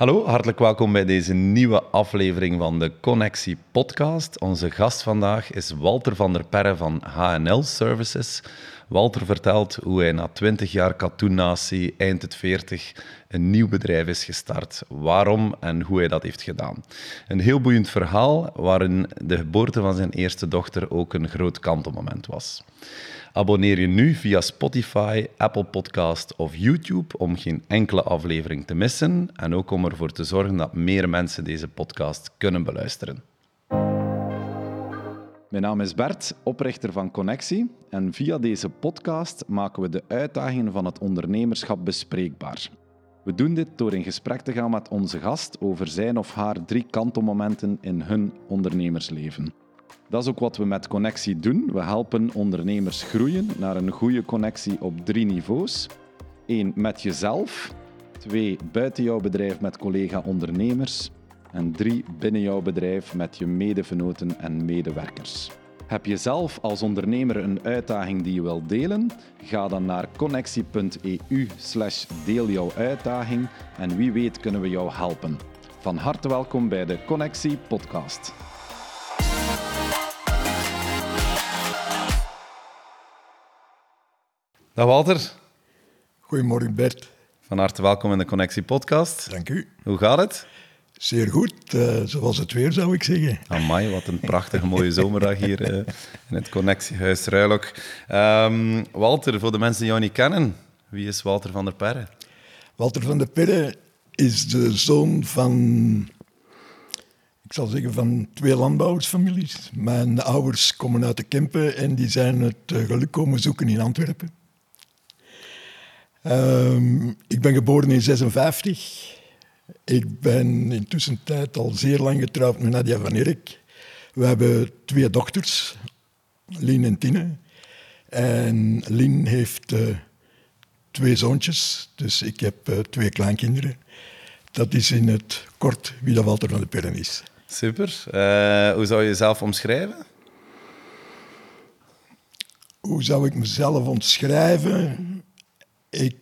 Hallo, hartelijk welkom bij deze nieuwe aflevering van de Connectie Podcast. Onze gast vandaag is Walter van der Perre van HNL Services. Walter vertelt hoe hij na 20 jaar katoennatie, eind het 40, een nieuw bedrijf is gestart. Waarom en hoe hij dat heeft gedaan. Een heel boeiend verhaal waarin de geboorte van zijn eerste dochter ook een groot kantelmoment was. Abonneer je nu via Spotify, Apple Podcast of YouTube om geen enkele aflevering te missen en ook om ervoor te zorgen dat meer mensen deze podcast kunnen beluisteren. Mijn naam is Bert, oprichter van Connectie en via deze podcast maken we de uitdagingen van het ondernemerschap bespreekbaar. We doen dit door in gesprek te gaan met onze gast over zijn of haar drie kantelmomenten in hun ondernemersleven. Dat is ook wat we met Connectie doen. We helpen ondernemers groeien naar een goede connectie op drie niveaus. Eén, met jezelf. Twee, buiten jouw bedrijf met collega-ondernemers. En drie, binnen jouw bedrijf met je medevenoten en medewerkers. Heb je zelf als ondernemer een uitdaging die je wilt delen? Ga dan naar connectie.eu slash deel jouw uitdaging en wie weet kunnen we jou helpen. Van harte welkom bij de Connectie podcast. Dag Walter. Goedemorgen Bert. Van harte welkom in de Connectie Podcast. Dank u. Hoe gaat het? Zeer goed, uh, zoals het weer zou ik zeggen. Amai, wat een prachtige mooie zomerdag hier uh, in het Connectiehuis Ruilok. Um, Walter, voor de mensen die jou niet kennen, wie is Walter van der Perre? Walter van der Perre is de zoon van, ik zal zeggen, van twee landbouwersfamilies. Mijn ouders komen uit de Kempen en die zijn het uh, geluk komen zoeken in Antwerpen. Um, ik ben geboren in 56. Ik ben intussen tijd al zeer lang getrouwd met Nadia van Erik. We hebben twee dochters, Lien en Tine. En Lien heeft uh, twee zoontjes, dus ik heb uh, twee kleinkinderen. Dat is in het kort wie dat Walter van de Perren is. Super. Uh, hoe zou je jezelf omschrijven? Hoe zou ik mezelf omschrijven? Ik,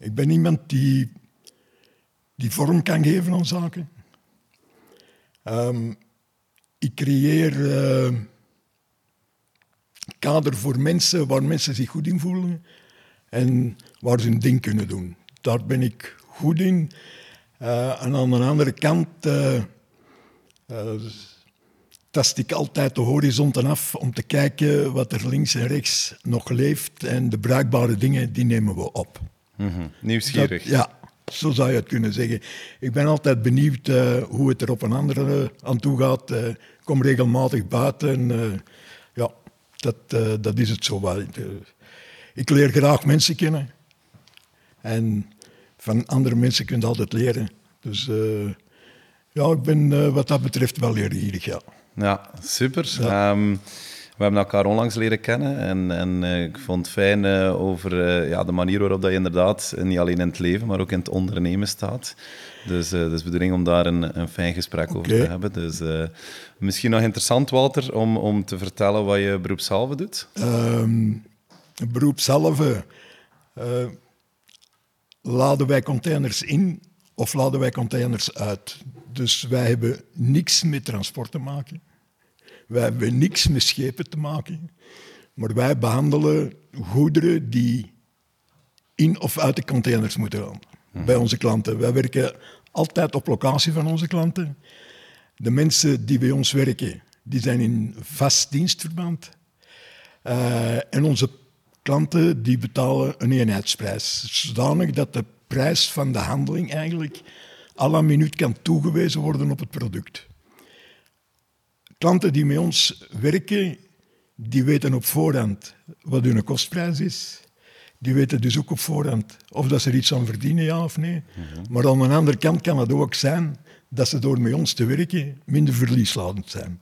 ik ben iemand die, die vorm kan geven aan zaken. Um, ik creëer uh, kader voor mensen waar mensen zich goed in voelen en waar ze hun ding kunnen doen. Daar ben ik goed in. Uh, en aan de andere kant tast ik altijd de horizonten af om te kijken wat er links en rechts nog leeft. En de bruikbare dingen, die nemen we op. Mm -hmm. Nieuwsgierig. Dat, ja, zo zou je het kunnen zeggen. Ik ben altijd benieuwd uh, hoe het er op een andere uh, aan toe gaat. Uh, kom regelmatig buiten. ja, dat, dat is het zo wel. ik leer graag mensen kennen. En van andere mensen kun je altijd leren. Dus ja, ik ben wat dat betreft wel leergierig, ja. Ja, super. Ja. Um, we hebben elkaar onlangs leren kennen en, en uh, ik vond het fijn uh, over uh, ja, de manier waarop dat je inderdaad niet alleen in het leven, maar ook in het ondernemen staat. Dus, dus de bedoeling om daar een, een fijn gesprek okay. over te hebben. Dus misschien nog interessant, Walter, om, om te vertellen wat je beroepshalve doet? Um, beroepshalve laden wij containers in of laden wij containers uit. Dus wij hebben niks met transport te maken. Wij hebben niks met schepen te maken. Maar wij behandelen goederen die in of uit de containers moeten gaan. Mhm. Bij onze klanten. Wij werken altijd op locatie van onze klanten. De mensen die bij ons werken, die zijn in vast dienstverband. Uh, en onze klanten die betalen een eenheidsprijs. Zodanig dat de prijs van de handeling eigenlijk à la minuut kan toegewezen worden op het product. Klanten die met ons werken, die weten op voorhand wat hun kostprijs is. Die weten dus ook op voorhand of dat ze er iets aan verdienen, ja of nee. Mhm. Maar aan de andere kant kan het ook zijn dat ze door met ons te werken minder verlieslatend zijn.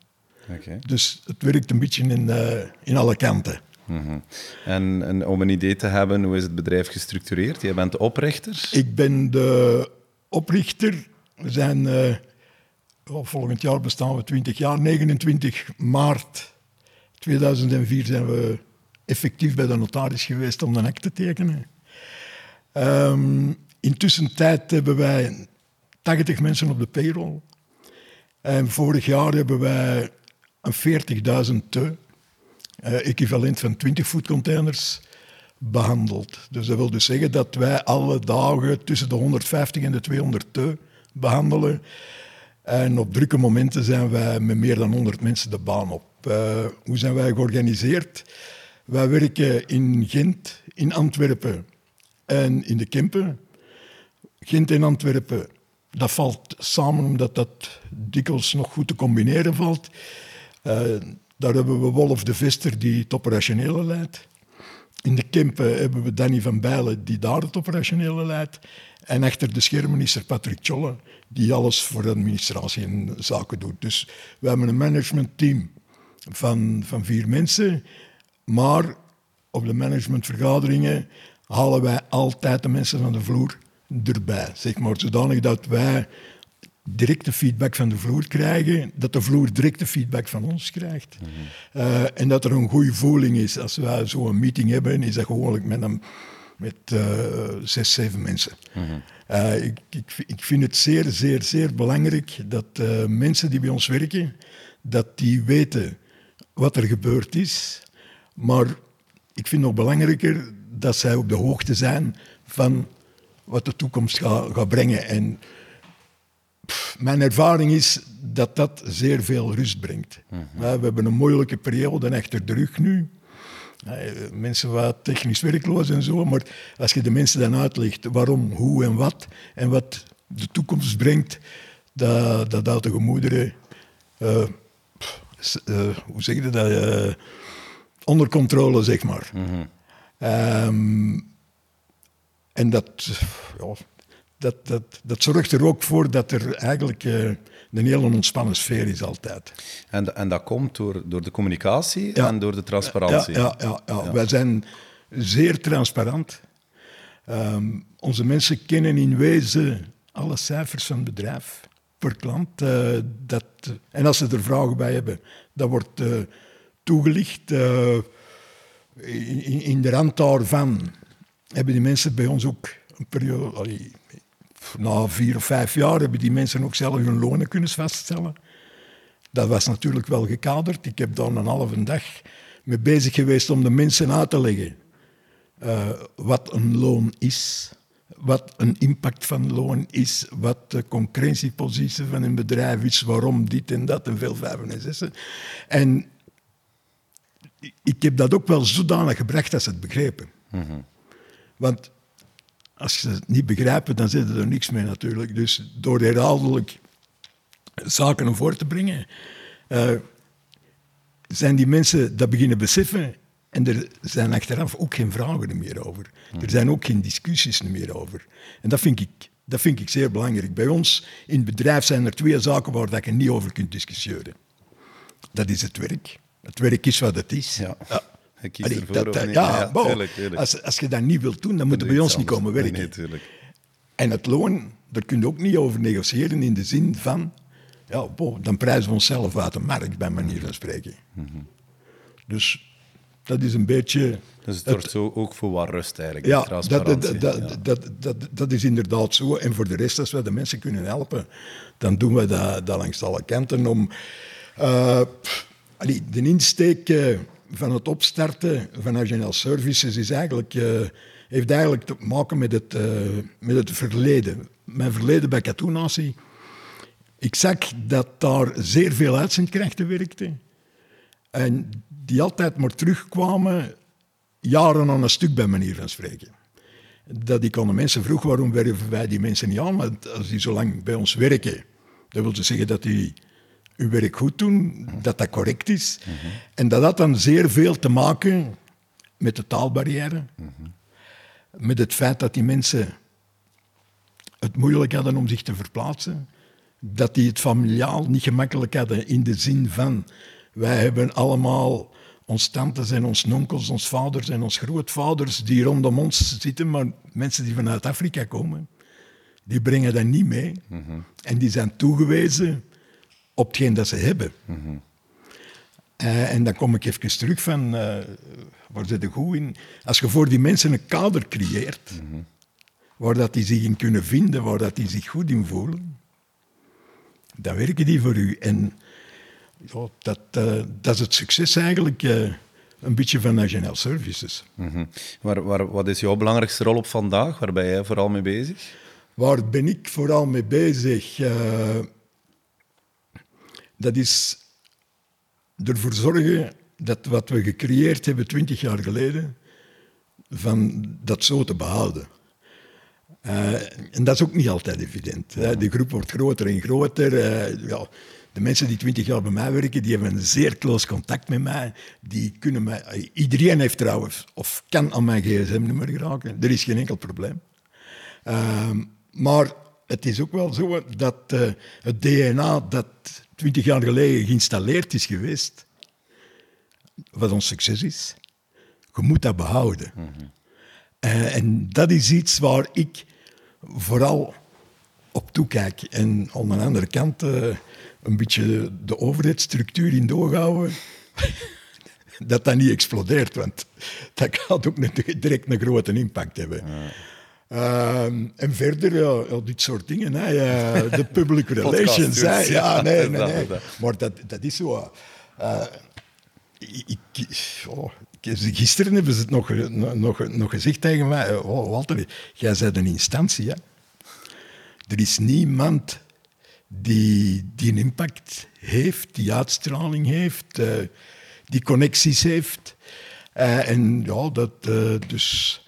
Okay. Dus het werkt een beetje in, uh, in alle kanten. Mm -hmm. en, en, om een idee te hebben, hoe is het bedrijf gestructureerd? Jij bent de oprichter? Ik ben de oprichter. We zijn, uh, oh, volgend jaar bestaan we 20 jaar. 29 maart 2004 zijn we effectief bij de notaris geweest om een act te tekenen. Um, intussen tijd hebben wij 80 mensen op de payroll. En vorig jaar hebben wij een 40.000 te, uh, equivalent van 20 foodcontainers, behandeld. Dus dat wil dus zeggen dat wij alle dagen tussen de 150 en de 200 te behandelen. En op drukke momenten zijn wij met meer dan 100 mensen de baan op. Uh, hoe zijn wij georganiseerd? Wij werken in Gent, in Antwerpen en in de Kempen. Gent en Antwerpen, dat valt samen omdat dat dikwijls nog goed te combineren valt. Uh, daar hebben we Wolf de Vester die het operationele leidt. In de Kempen hebben we Danny van Bijlen die daar het operationele leidt. En achter de schermen is er Patrick Tjolle die alles voor de administratie en zaken doet. Dus we hebben een managementteam van, van vier mensen. Maar op de managementvergaderingen halen wij altijd de mensen van de vloer erbij. Zeg maar, zodanig dat wij directe feedback van de vloer krijgen, dat de vloer directe feedback van ons krijgt. Mhm. Eh, en dat er een goede voeling is. Als wij zo'n meeting hebben, is dat gewoonlijk met, een, met uh, zes, zeven mensen. Mhm. Eh, ik, ik, ik, vind het zeer, zeer, zeer belangrijk dat mensen die bij ons werken, dat die weten wat er gebeurd is. Maar ik vind nog belangrijker dat zij op de hoogte zijn van wat de toekomst gaat, gaat brengen. En mijn ervaring is dat dat zeer veel rust brengt. Mhm. We hebben een moeilijke periode achter de rug nu. Mensen wat technisch werkloos en zo, maar als je de mensen dan uitlegt waarom, hoe en wat, en wat de toekomst brengt, dat, dat houdt de gemoederen, uh, uh, hoe zeg je dat, uh, onder controle, zeg maar. Mhm. um, en dat, ja, dat, dat, dat zorgt er ook voor dat er eigenlijk uh, een hele ontspannen sfeer is altijd. En, en dat komt door, door de communicatie en door de transparantie? Ja, ja, ja, wij zijn zeer transparant. Um, onze mensen kennen in wezen alle cijfers van het bedrijf per klant. Uh, dat, en als ze er vragen bij hebben, dat wordt uh, toegelicht. In, in, de rand daarvan hebben die mensen bij ons ook een periode, na vier of vijf jaar hebben die mensen ook zelf hun lonen kunnen vaststellen. Dat was natuurlijk wel gekaderd. Ik heb dan een halve dag mee bezig geweest om de mensen uit te leggen uh, wat een loon is, wat een impact van loon is, wat de concurrentiepositie van een bedrijf is, waarom dit en dat en veel vijven en zessen. En ik heb dat ook wel zodanig gebracht dat ze het begrepen. Mm Want als ze het niet begrijpen, dan zit er niks mee natuurlijk. Dus door herhaaldelijk zaken naar voren te brengen, uh, zijn die mensen dat beginnen beseffen. En er zijn achteraf ook geen vragen meer over. Er zijn ook geen discussies meer over. En dat vind ik, dat vind ik zeer belangrijk. Bij ons in het bedrijf zijn er twee zaken waar dat je niet over kunt discussiëren. Dat is het werk. Het werk is wat het is. Ja. ja. Allee, dat, ja, ja tuurlijk, tuurlijk. Als, als je dat niet wilt doen, dan moet je bij ons niet komen werken. Nee, en het loon, daar kun je ook niet over negociëren in de zin van... Ja, dan prijzen we onszelf uit de markt, bij manier van spreken. Mm -hmm. Dus dat is een beetje... Dus het zorgt zo ook voor wat rust eigenlijk, ja, transparantie. Dat, dat, ja. dat, dat, dat, is inderdaad zo. En voor de rest, als we de mensen kunnen helpen, dan doen we dat, dat langs alle kanten om... Uh, allee, de insteek... Uh, van het opstarten van Agile Services is eigenlijk, uh, heeft eigenlijk te maken met het, uh, met het verleden. Mijn verleden bij Katoenatie. Ik zag dat daar zeer veel uitzendkrachten werkten. En die altijd maar terugkwamen, jaren aan een stuk bij manier van spreken. Dat ik aan de mensen vroeg, waarom werven wij die mensen niet aan? Want als die zo lang bij ons werken, dat wil zeggen dat die uw werk goed doen, dat dat correct is. En dat had dan zeer veel te maken met de taalbarrière, met het feit dat die mensen het moeilijk hadden om zich te verplaatsen, dat die het familiaal niet gemakkelijk hadden in de zin van wij hebben allemaal ons tantes en ons onkels, ons vaders en ons grootvaders die rondom ons zitten, maar mensen die vanuit Afrika komen, die brengen dat niet mee. En die zijn toegewezen op hetgeen dat ze hebben. uh, en dan kom ik even terug van, uh, waar zit de goed in? Als je voor die mensen een kader creëert, waar dat die zich in kunnen vinden, waar dat die zich goed in voelen, dan werken die voor u. En ja, dat, uh, dat is het succes eigenlijk een beetje van National Services. Mm -hmm. waar, waar, wat is jouw belangrijkste rol op vandaag? Waar ben jij vooral mee bezig? Waar ben ik vooral mee bezig? Uh, dat is ervoor zorgen dat wat we gecreëerd hebben twintig jaar geleden, van dat zo te behouden. Uh, en dat is ook niet altijd evident. Ja. De groep wordt groter en groter. Uh, ja, de mensen die twintig jaar bij mij werken, die hebben een zeer close contact met mij. Die kunnen mij, iedereen heeft trouwens, of kan aan mijn gsm-nummer geraken. Er is geen enkel probleem. Uh, maar het is ook wel zo dat uh, het DNA dat twintig jaar geleden geïnstalleerd is geweest, wat ons succes is, je moet dat behouden. Uh, en dat is iets waar ik vooral op toekijk. En aan de andere kant uh, een beetje de overheidsstructuur in doorhouden. dat dat niet explodeert, want dat gaat ook direct een grote impact hebben. Uh, en verder, ja, dit soort dingen. Hè, uh, de public relations. hè, ja, nee, nee, nee. Maar dat, dat is zo. Uh, ik, oh, gisteren hebben ze het nog, nog, nog gezegd tegen mij. Oh, Walter, jij bent een instantie. Hè? Er is niemand die, die een impact heeft, die uitstraling heeft, uh, die connecties heeft. En ja, dat, dus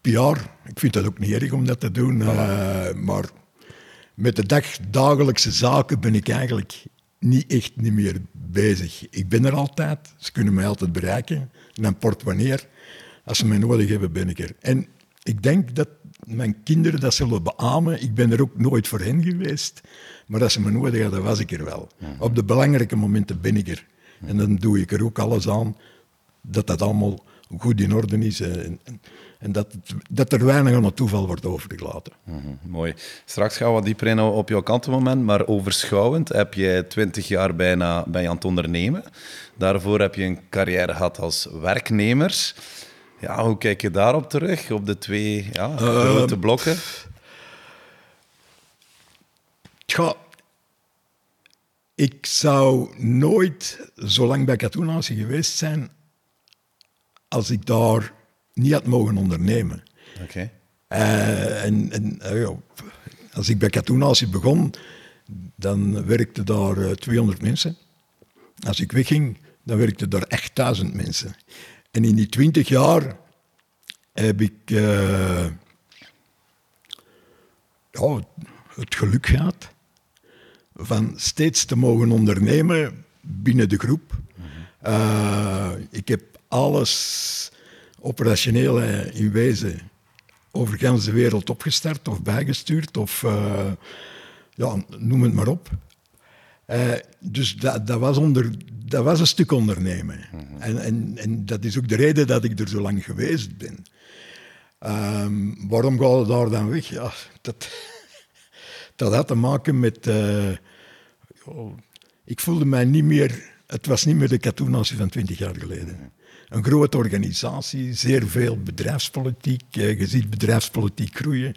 PR, ik vind dat ook niet erg om dat te doen. Voilà. maar met de dag, dagelijkse zaken ben ik eigenlijk niet echt niet meer bezig. Ik ben er altijd, ze kunnen mij altijd bereiken. En dan port wanneer, als ze mij nodig hebben, ben ik er. En ik denk dat mijn kinderen dat zullen beamen. Ik ben er ook nooit voor hen geweest. Maar als ze me nodig hadden, was ik er wel. Op de belangrijke momenten ben ik er. En dan doe ik er ook alles aan dat dat allemaal goed in orde is. En, en dat, dat er weinig aan het toeval wordt overgelaten. Mm -hmm, mooi. Straks gaan we dieper in op jouw kantenmoment, maar overschouwend heb je twintig jaar bijna je aan het ondernemen. Daarvoor heb je een carrière gehad als werknemer. Ja, hoe kijk je daarop terug, op de twee ja, uh, grote blokken? Tja, ik zou nooit zo lang bij Katoenatie geweest zijn als ik daar niet had mogen ondernemen. Oké. Uh, en, en uh, als ik bij Katoenatie begon, dan werkten daar uh, 200 mensen. Als ik wegging, dan werkten daar echt duizend mensen. En in die twintig jaar heb ik ja, het geluk gehad van steeds te mogen ondernemen binnen de groep. Uh, ik heb alles operationeel in wezen over de wereld opgestart of bijgestuurd of uh, ja, noem het maar op. Uh, dus dat, dat, was onder, dat was een stuk ondernemen. Mm-hmm. en, en, en, dat is ook de reden dat ik er zo lang geweest ben. Um, waarom gaat het daar dan weg? Ja, dat, dat had te maken met... Uh, ik voelde mij niet meer... Het was niet meer de katoenatie van twintig jaar geleden. Een grote organisatie, zeer veel bedrijfspolitiek. Uh, je ziet bedrijfspolitiek groeien.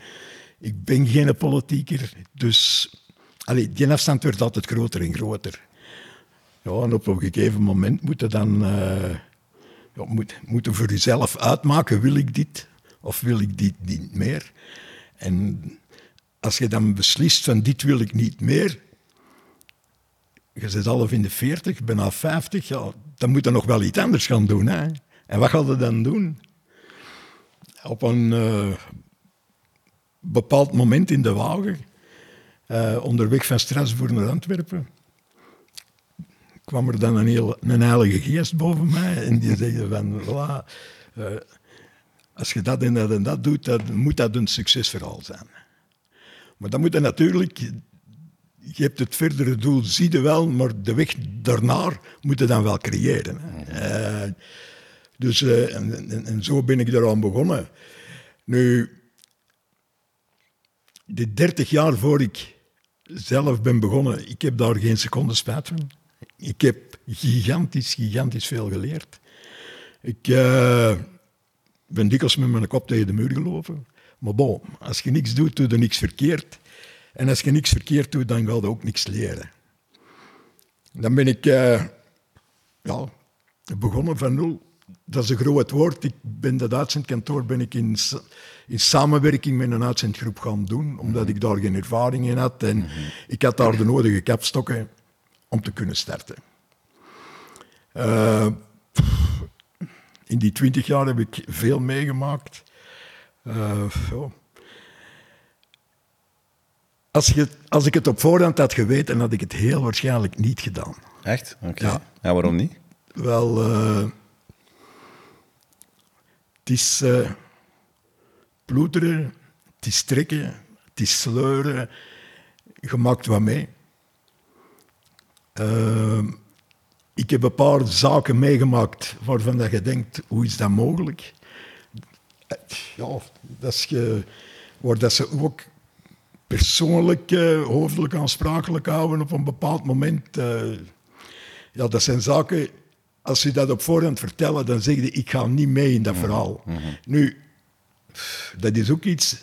Ik ben geen politieker, dus die afstand werd altijd groter en groter. Ja, en op een gegeven moment moet je dan uh, ja, moet, moet voor jezelf uitmaken, wil ik dit of wil ik dit niet meer? En als je dan beslist van dit wil ik niet meer, je zit half in de 40, bijna 50, ja, dan moet je nog wel iets anders gaan doen. Hè? En wat ga je dan doen? Op een uh, bepaald moment in de wagen uh, onderweg van Strasbourg naar Antwerpen kwam er dan een, heel, een heilige geest boven mij en die zei van, voilà, uh, als je dat en dat en dat doet, dan moet dat een succesverhaal zijn. Maar dan moet je natuurlijk, je hebt het verdere doel, zie je wel, maar de weg daarnaar moet je dan wel creëren. Uh, dus, uh, en, en, en, zo ben ik eraan begonnen. Nu, de dertig jaar voor ik zelf ben begonnen, ik heb daar geen seconde spijt van. Ik heb gigantisch, gigantisch veel geleerd. Ik uh, ben dikwijls met mijn kop tegen de muur gelopen. Maar bon, als je niks doet, doe je niks verkeerd. En als je niks verkeerd doet, dan ga je ook niks leren. Dan ben ik uh, ja, begonnen van nul. Dat is een groot woord. Ik ben dat uitzendkantoor ben ik in, in samenwerking met een uitzendgroep gaan doen, omdat ik daar geen ervaring in had. En ik had daar de nodige kapstokken om te kunnen starten. Uh, in die twintig jaar heb ik veel meegemaakt. Uh, als, je, als ik het op voorhand had geweten, had ik het heel waarschijnlijk niet gedaan. Echt? Oké. Ja. ja. waarom niet? Wel, uh, het is uh, ploeteren, het is trekken, het is sleuren. Je maakt wat mee. Uh, ik heb een paar zaken meegemaakt waarvan dat je denkt, hoe is dat mogelijk? Ja, dat is waar dat ze ook persoonlijk, uh, hoofdelijk aansprakelijk houden op een bepaald moment. Uh, ja, dat zijn zaken, als je dat op voorhand vertellen, dan zeg je, ik ga niet mee in dat mhm, verhaal. Mhm. Nu, dat is ook iets...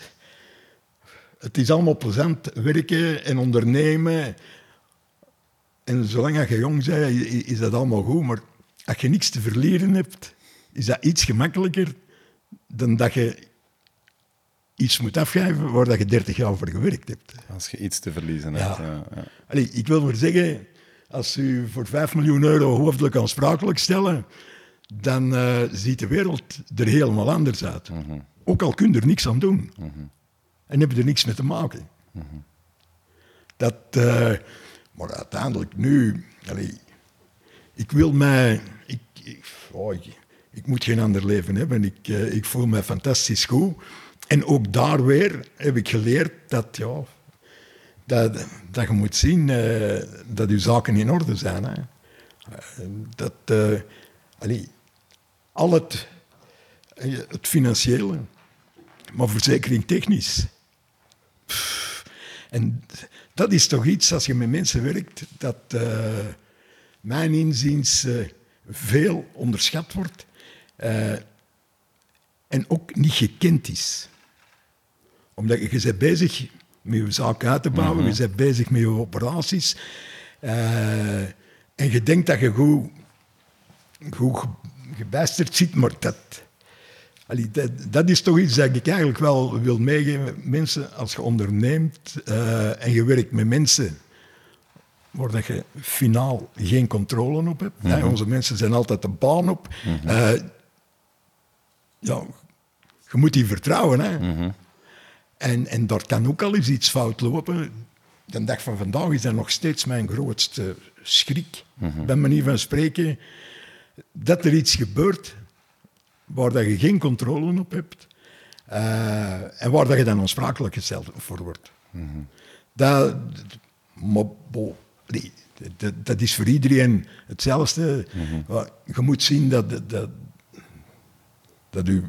Het is allemaal plezant werken en ondernemen. En zolang je jong bent, is dat allemaal goed. Maar als je niks te verliezen hebt, is dat iets gemakkelijker dan dat je iets moet afgeven waar dat je 30 jaar voor gewerkt hebt. Als je iets te verliezen hebt. Ja. ja, Allee, ik wil maar zeggen, als u voor 5 miljoen euro hoofdelijk aansprakelijk stellen, dan uh, ziet de wereld er helemaal anders uit. Mhm. Ook al kun je er niks aan doen. Mhm. En heb je er niks mee te maken. Mhm. Dat, uh, maar uiteindelijk nu, allee, ik wil mij. Ik, ik, oh, ik, ik, moet geen ander leven hebben. Ik, uh, ik voel me fantastisch goed. En ook daar weer heb ik geleerd dat, ja, dat, dat je moet zien uh, dat je zaken in orde zijn. Hè. Dat, uh, allee, al het, het financiële, maar verzekering technisch. En dat is toch iets, als je met mensen werkt, dat mijn inziens veel onderschat wordt en ook niet gekend is. Omdat je, je bent bezig met je zaak uit te bouwen, mm je bent bezig met je operaties. en je denkt dat je goed, goed gebijsterd zit, maar dat, Allee, dat, dat, is toch iets dat ik eigenlijk wel wil meegeven. Mensen, als je onderneemt uh, en je werkt met mensen waar dat je finaal geen controle op hebt. Mm -hmm. Onze mensen zijn altijd de baan op. Mm -hmm. uh, ja, je moet die vertrouwen. Hè. Mm -hmm. En, en daar kan ook al eens iets fout lopen. De dag van vandaag is dat nog steeds mijn grootste schrik. Bij manier van spreken, dat er iets gebeurt waar dat je geen controle op hebt uh, en waar dat je dan onsprakelijk gesteld voor wordt. Mm -hmm. dat, maar, bo, nee, dat, dat, is voor iedereen hetzelfde. Mm -hmm. Je moet zien dat, dat, dat u,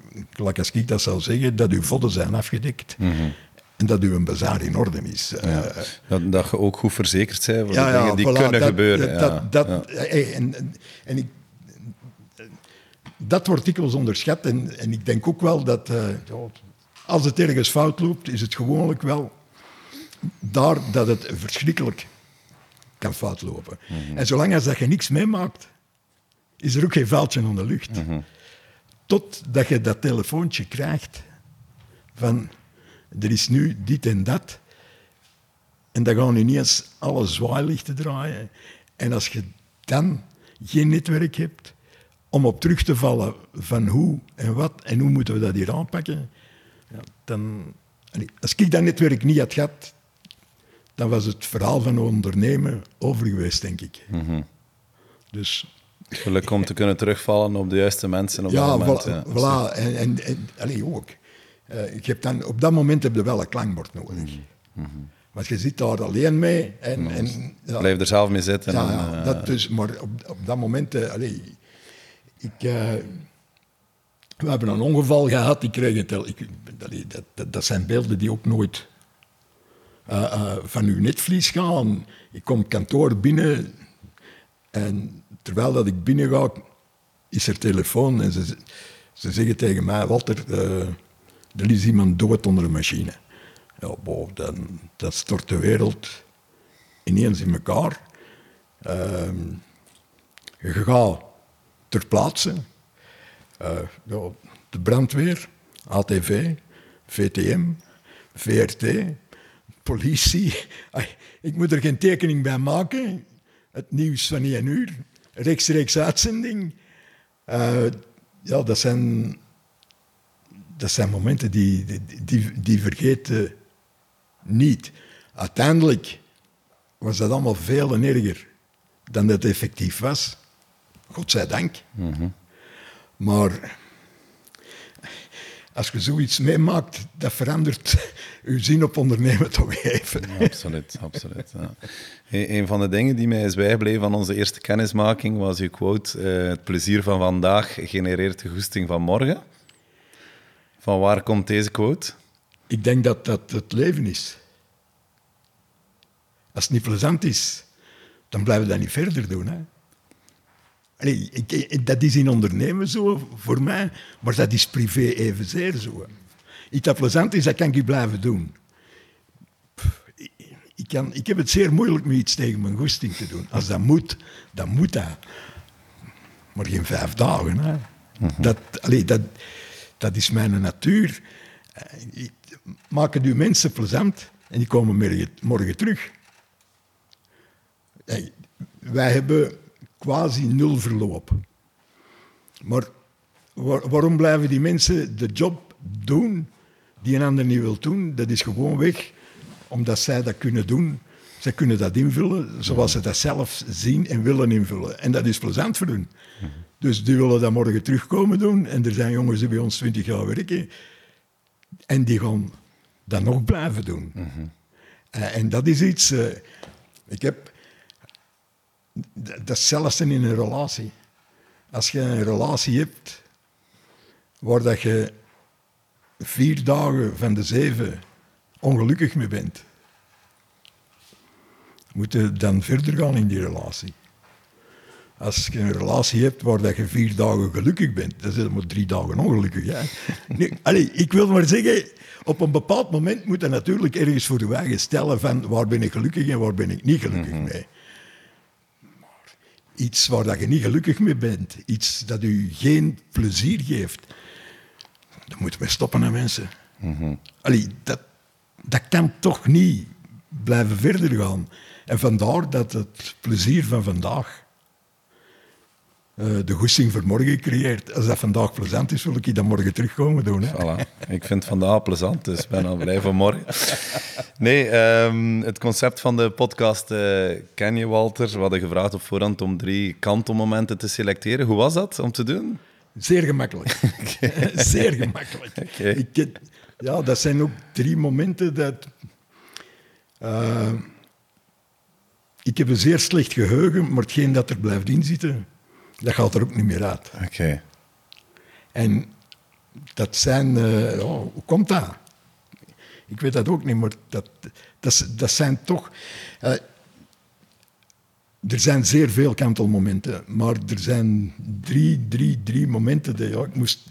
als ik dat zou zeggen, dat uw vodden zijn afgedekt. Mm -hmm. En dat uw bazaar in orde is. Ja. Uh, dat, dat, je ook goed verzekerd bent voor ja, de dingen die voilà, kunnen dat, gebeuren. Dat, dat, en, en ik dat wordt dikwijls onderschat. En, en ik denk ook wel dat uh, als het ergens fout loopt, is het gewoonlijk wel daar dat het verschrikkelijk kan fout lopen. Mhm. En zolang als dat je niks meemaakt, is er ook geen vuiltje aan de lucht. Mm -hmm. Totdat je dat telefoontje krijgt van er is nu dit en dat. En dan gaan ineens alle zwaailichten draaien. En als je dan geen netwerk hebt, om op terug te vallen van hoe en wat en hoe moeten we dat hier aanpakken, ja, dan, als ik dat netwerk niet had gehad, dan was het verhaal van ondernemen over geweest, denk ik. Mm -hmm. Dus... Geluk om te kunnen terugvallen op de juiste mensen op ja, dat moment. Voilà, ja, voilà. En, en, en ook. Uh, ik heb dan, op dat moment heb je wel een klankbord nodig. Mm -hmm. Want je zit daar alleen mee. En, en, ja, Blijf er zelf mee zitten. Ja, en, uh, dat dus, maar op, op dat moment... Uh, allee, ik, we hebben een ongeval gehad. Ik kreeg het, ik, dat, dat, dat, zijn beelden die ook nooit uh, uh, van uw netvlies gaan. Ik kom kantoor binnen en terwijl dat ik binnen ga, is er telefoon en ze, ze zeggen tegen mij, Walter, er is iemand dood onder een machine. Ja, dan, dan stort de wereld ineens in elkaar. Ehm, je gaat ter plaatse. Eh, de brandweer, ATV, VTM, VRT, politie. Ik moet er geen tekening bij maken. Het nieuws van 1 uur, rechtstreeks uitzending. Eh, ja, dat zijn, dat zijn momenten die, die, die, die vergeten niet. Uiteindelijk was dat allemaal veel en erger dan dat effectief was. Godzijdank. Maar als je zoiets meemaakt, dat verandert uw zin op ondernemen toch even. Absoluut, absoluut. Ja. Een een van de dingen die mij is bijgebleven van onze eerste kennismaking was uw quote: eh, Het plezier van vandaag genereert de goesting van morgen. Van waar komt deze quote? Ik denk dat dat het leven is. Als het niet plezant is, dan blijven we dat niet verder doen. Hè? Allee, ik, ik- dat is in ondernemen zo voor mij, maar dat is privé evenzeer zo. Iets dat plezant is, dat kan ik blijven doen. Pff, Ik, ik kan, ik heb het zeer moeilijk met iets tegen mijn goesting te doen. Als dat moet, dan moet dat. Maar geen vijf dagen. Hè. dat, allee, dat, dat is mijn natuur. Eh, ik- Maak het uw mensen plezant en die komen morgen, morgen terug. Hey, wij hebben quasi nul verloop. Maar waar- waarom blijven die mensen de job doen die een ander niet wil doen? Dat is gewoon weg, omdat zij dat kunnen doen. Zij kunnen dat invullen zoals ze dat zelf zien en willen invullen. En dat is plezant voor hun. Dus die willen dat morgen terugkomen doen. En er zijn jongens die bij ons 20 jaar werken. En die gaan dat nog blijven doen. Eh, en dat is iets... eh, ik heb... Dat is zelfs in een relatie. Als je een relatie hebt waar dat je vier dagen van de zeven ongelukkig mee bent, moet je dan verder gaan in die relatie. Als je een relatie hebt waar dat je vier dagen gelukkig bent, dan zit je maar drie dagen ongelukkig. Hè? Allee, ik wil maar zeggen, op een bepaald moment moet je natuurlijk ergens voor de eigen stellen van waar ben ik gelukkig en waar ben ik niet gelukkig mee. Maar iets waar dat je niet gelukkig mee bent, iets dat u geen plezier geeft, dan moeten we stoppen aan mensen. Allee, dat, dat kan toch niet blijven verder gaan. En vandaar dat het plezier van vandaag eh, de goesting voor morgen creëert. Als dat vandaag plezant is, wil ik dat morgen terugkomen doen. Hè? Voilà. Ik vind het vandaag plezant, dus ik ben al blij van morgen. Nee, ehm, het concept van de podcast eh, ken je, Walter. We hadden gevraagd op voorhand om drie kantelmomenten te selecteren. Hoe was dat om te doen? Zeer gemakkelijk. Zeer gemakkelijk. Ik ja, dat zijn ook drie momenten dat... eh, ik heb een zeer slecht geheugen, maar hetgeen dat er blijft inzitten, dat gaat er ook niet meer uit. Oké. En dat zijn... eh, hoe komt dat? Ik weet dat ook niet, maar dat, dat, dat zijn toch... eh, er zijn zeer veel kantelmomenten, maar er zijn drie, drie, drie momenten dat ja, ik moest...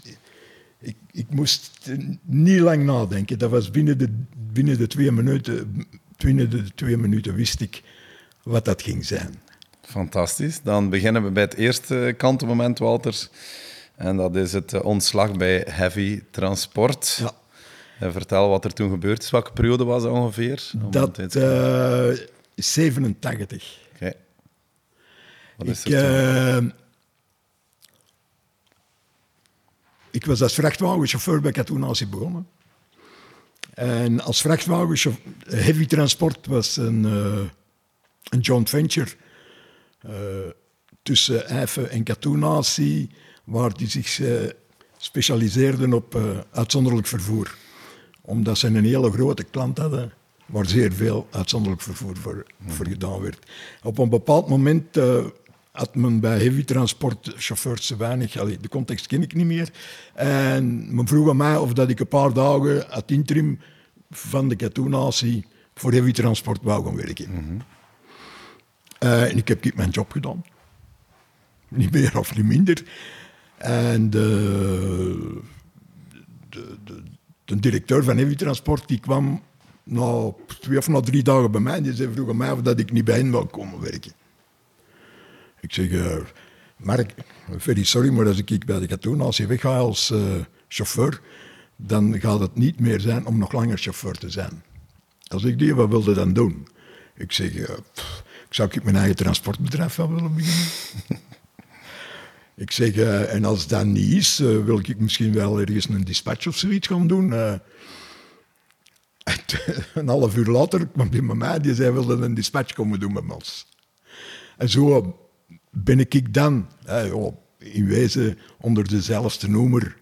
Ik, ik moest niet lang nadenken. Dat was binnen de, binnen de twee minuten... Binnen de twee minuten wist ik wat dat ging zijn. Fantastisch. Dan beginnen we bij het eerste kantelmoment, Walter. En dat is het eh, ontslag bij Heavy Transport. Ja. Eh, vertel wat er toen gebeurd is. Welke periode was dat ongeveer? Dat te- eh 87. Oké. Wat is Ik, er eh, ik was als vrachtwagenchauffeur bij Katoenatie begonnen. En als vrachtwagenchauffeur, heavy transport was een, eh, een joint venture eh, tussen Eiffen en Katoenatie, waar die zich eh, specialiseerden op eh, uitzonderlijk vervoer. Omdat ze een hele grote klant hadden, waar zeer veel uitzonderlijk vervoer voor, voor gedaan werd. Op een bepaald moment eh, had men bij heavy transport chauffeurs te weinig, de context ken ik niet meer. En men vroeg aan mij of dat ik een paar dagen uit interim van de Katoenatie voor heavy transport wou gaan werken. Eh, en ik heb mijn job gedaan. Niet meer of niet minder. En de, de, de, de directeur van Heavy Transport die kwam na twee of na drie dagen bij mij. En die zei vroeg aan mij of dat ik niet bij hen wil komen werken. Ik zeg, eh, Mark, very sorry, maar als ik bij de Katoen, als je weggaat als eh, chauffeur, dan gaat het niet meer zijn om nog langer chauffeur te zijn. Als ik die, wat wilde dan doen? Ik zeg, eh, ik zou ik mijn eigen transportbedrijf wel willen beginnen. ik zeg, en als dat niet is, wil ik misschien wel ergens een dispatch of zoiets gaan doen. En een half uur later kwam hij bij mij, die zei, wilde een dispatch komen doen met ons. En zo ben ik dan, in wezen onder dezelfde noemer,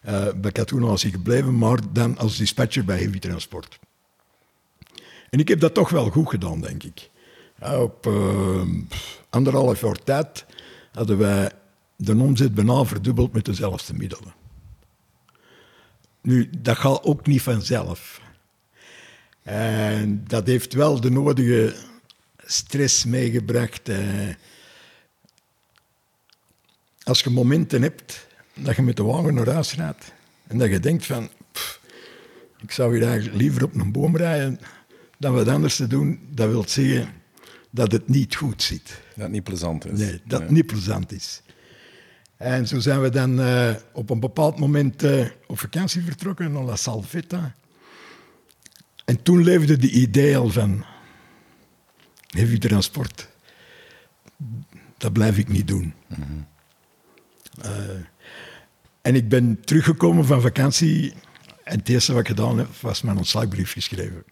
eh bij Katoen als ik gebleven, maar dan als dispatcher bij Heavy Transport. En ik heb dat toch wel goed gedaan, denk ik. Op eh, anderhalf jaar tijd hadden wij de omzet bijna verdubbeld met dezelfde middelen. Nu, dat gaat ook niet vanzelf. En dat heeft wel de nodige stress meegebracht. eh. Als je momenten hebt dat je met de wagen naar huis rijdt en dat je denkt van, pff, ik zou hier eigenlijk liever op een boom rijden dan wat anders te doen, dat wil zeggen dat het niet goed zit. Dat niet plezant is. Nee, dat niet plezant is. En zo zijn we dan eh, op een bepaald moment eh, op vakantie vertrokken naar La Salvetta. En toen leefde de idee al van heavy transport. Dat blijf ik niet doen. Eh, en ik ben teruggekomen van vakantie en het eerste wat ik gedaan heb, was mijn ontslagbrief geschreven.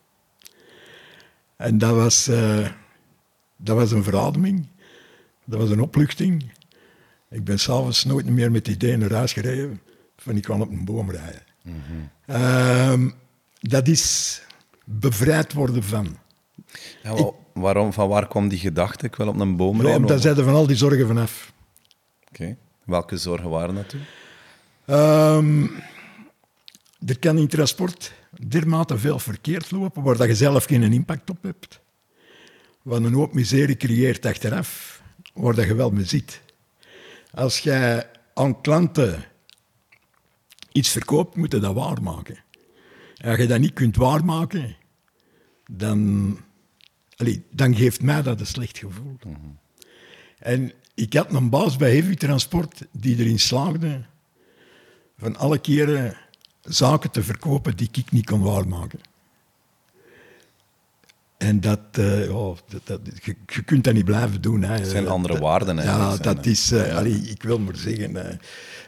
En dat was, eh, dat was een verademing. Dat was een opluchting. Ik ben s'avonds nooit meer met het idee naar huis gereden van ik kan op een boom rijden. Ehm, dat is bevrijd worden van. Ja, waarom, van waar kwam die gedachte? Ik wil op een boom Ja, rijden? daar zijn er van al die zorgen vanaf. Oké. Welke zorgen waren dat toen? Ehm, er kan in transport dermate veel verkeerd lopen waar dat je zelf geen impact op hebt. Wat een hoop miserie creëert achteraf, waar dat je wel mee ziet. Als jij aan klanten iets verkoopt, moet je dat waarmaken. En als je dat niet kunt waarmaken, dan, allee, dan geeft mij dat een slecht gevoel. En ik had een baas bij Heavy Transport die erin slaagde van alle keren zaken te verkopen die ik niet kon waarmaken. En dat, eh, ja, dat, dat- je, je kunt dat niet blijven doen. Hè. Het zijn Eh, andere dat- waarden Ja, eigenlijk, zijn, dat hè. is, eh, allee, ik wil maar zeggen, eh,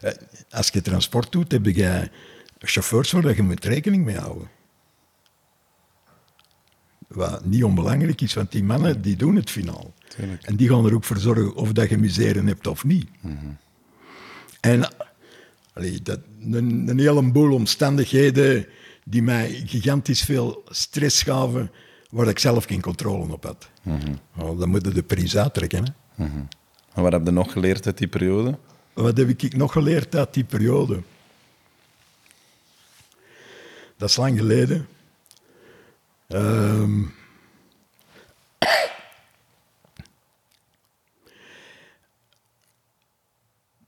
eh, als je transport doet, heb je chauffeurs waar je moet rekening mee houden. Wat niet onbelangrijk is, want die mannen die doen het finaal. Tuurlijk. En die gaan er ook voor zorgen of dat je misère hebt of niet. En allee, dat, een, een heleboel omstandigheden die mij gigantisch veel stress gaven, waar ik zelf geen controle op had. Nou, dan moet je de prijs uittrekken. Hè. En wat heb je nog geleerd uit die periode? Wat heb ik nog geleerd uit die periode? Dat is lang geleden. Ehm,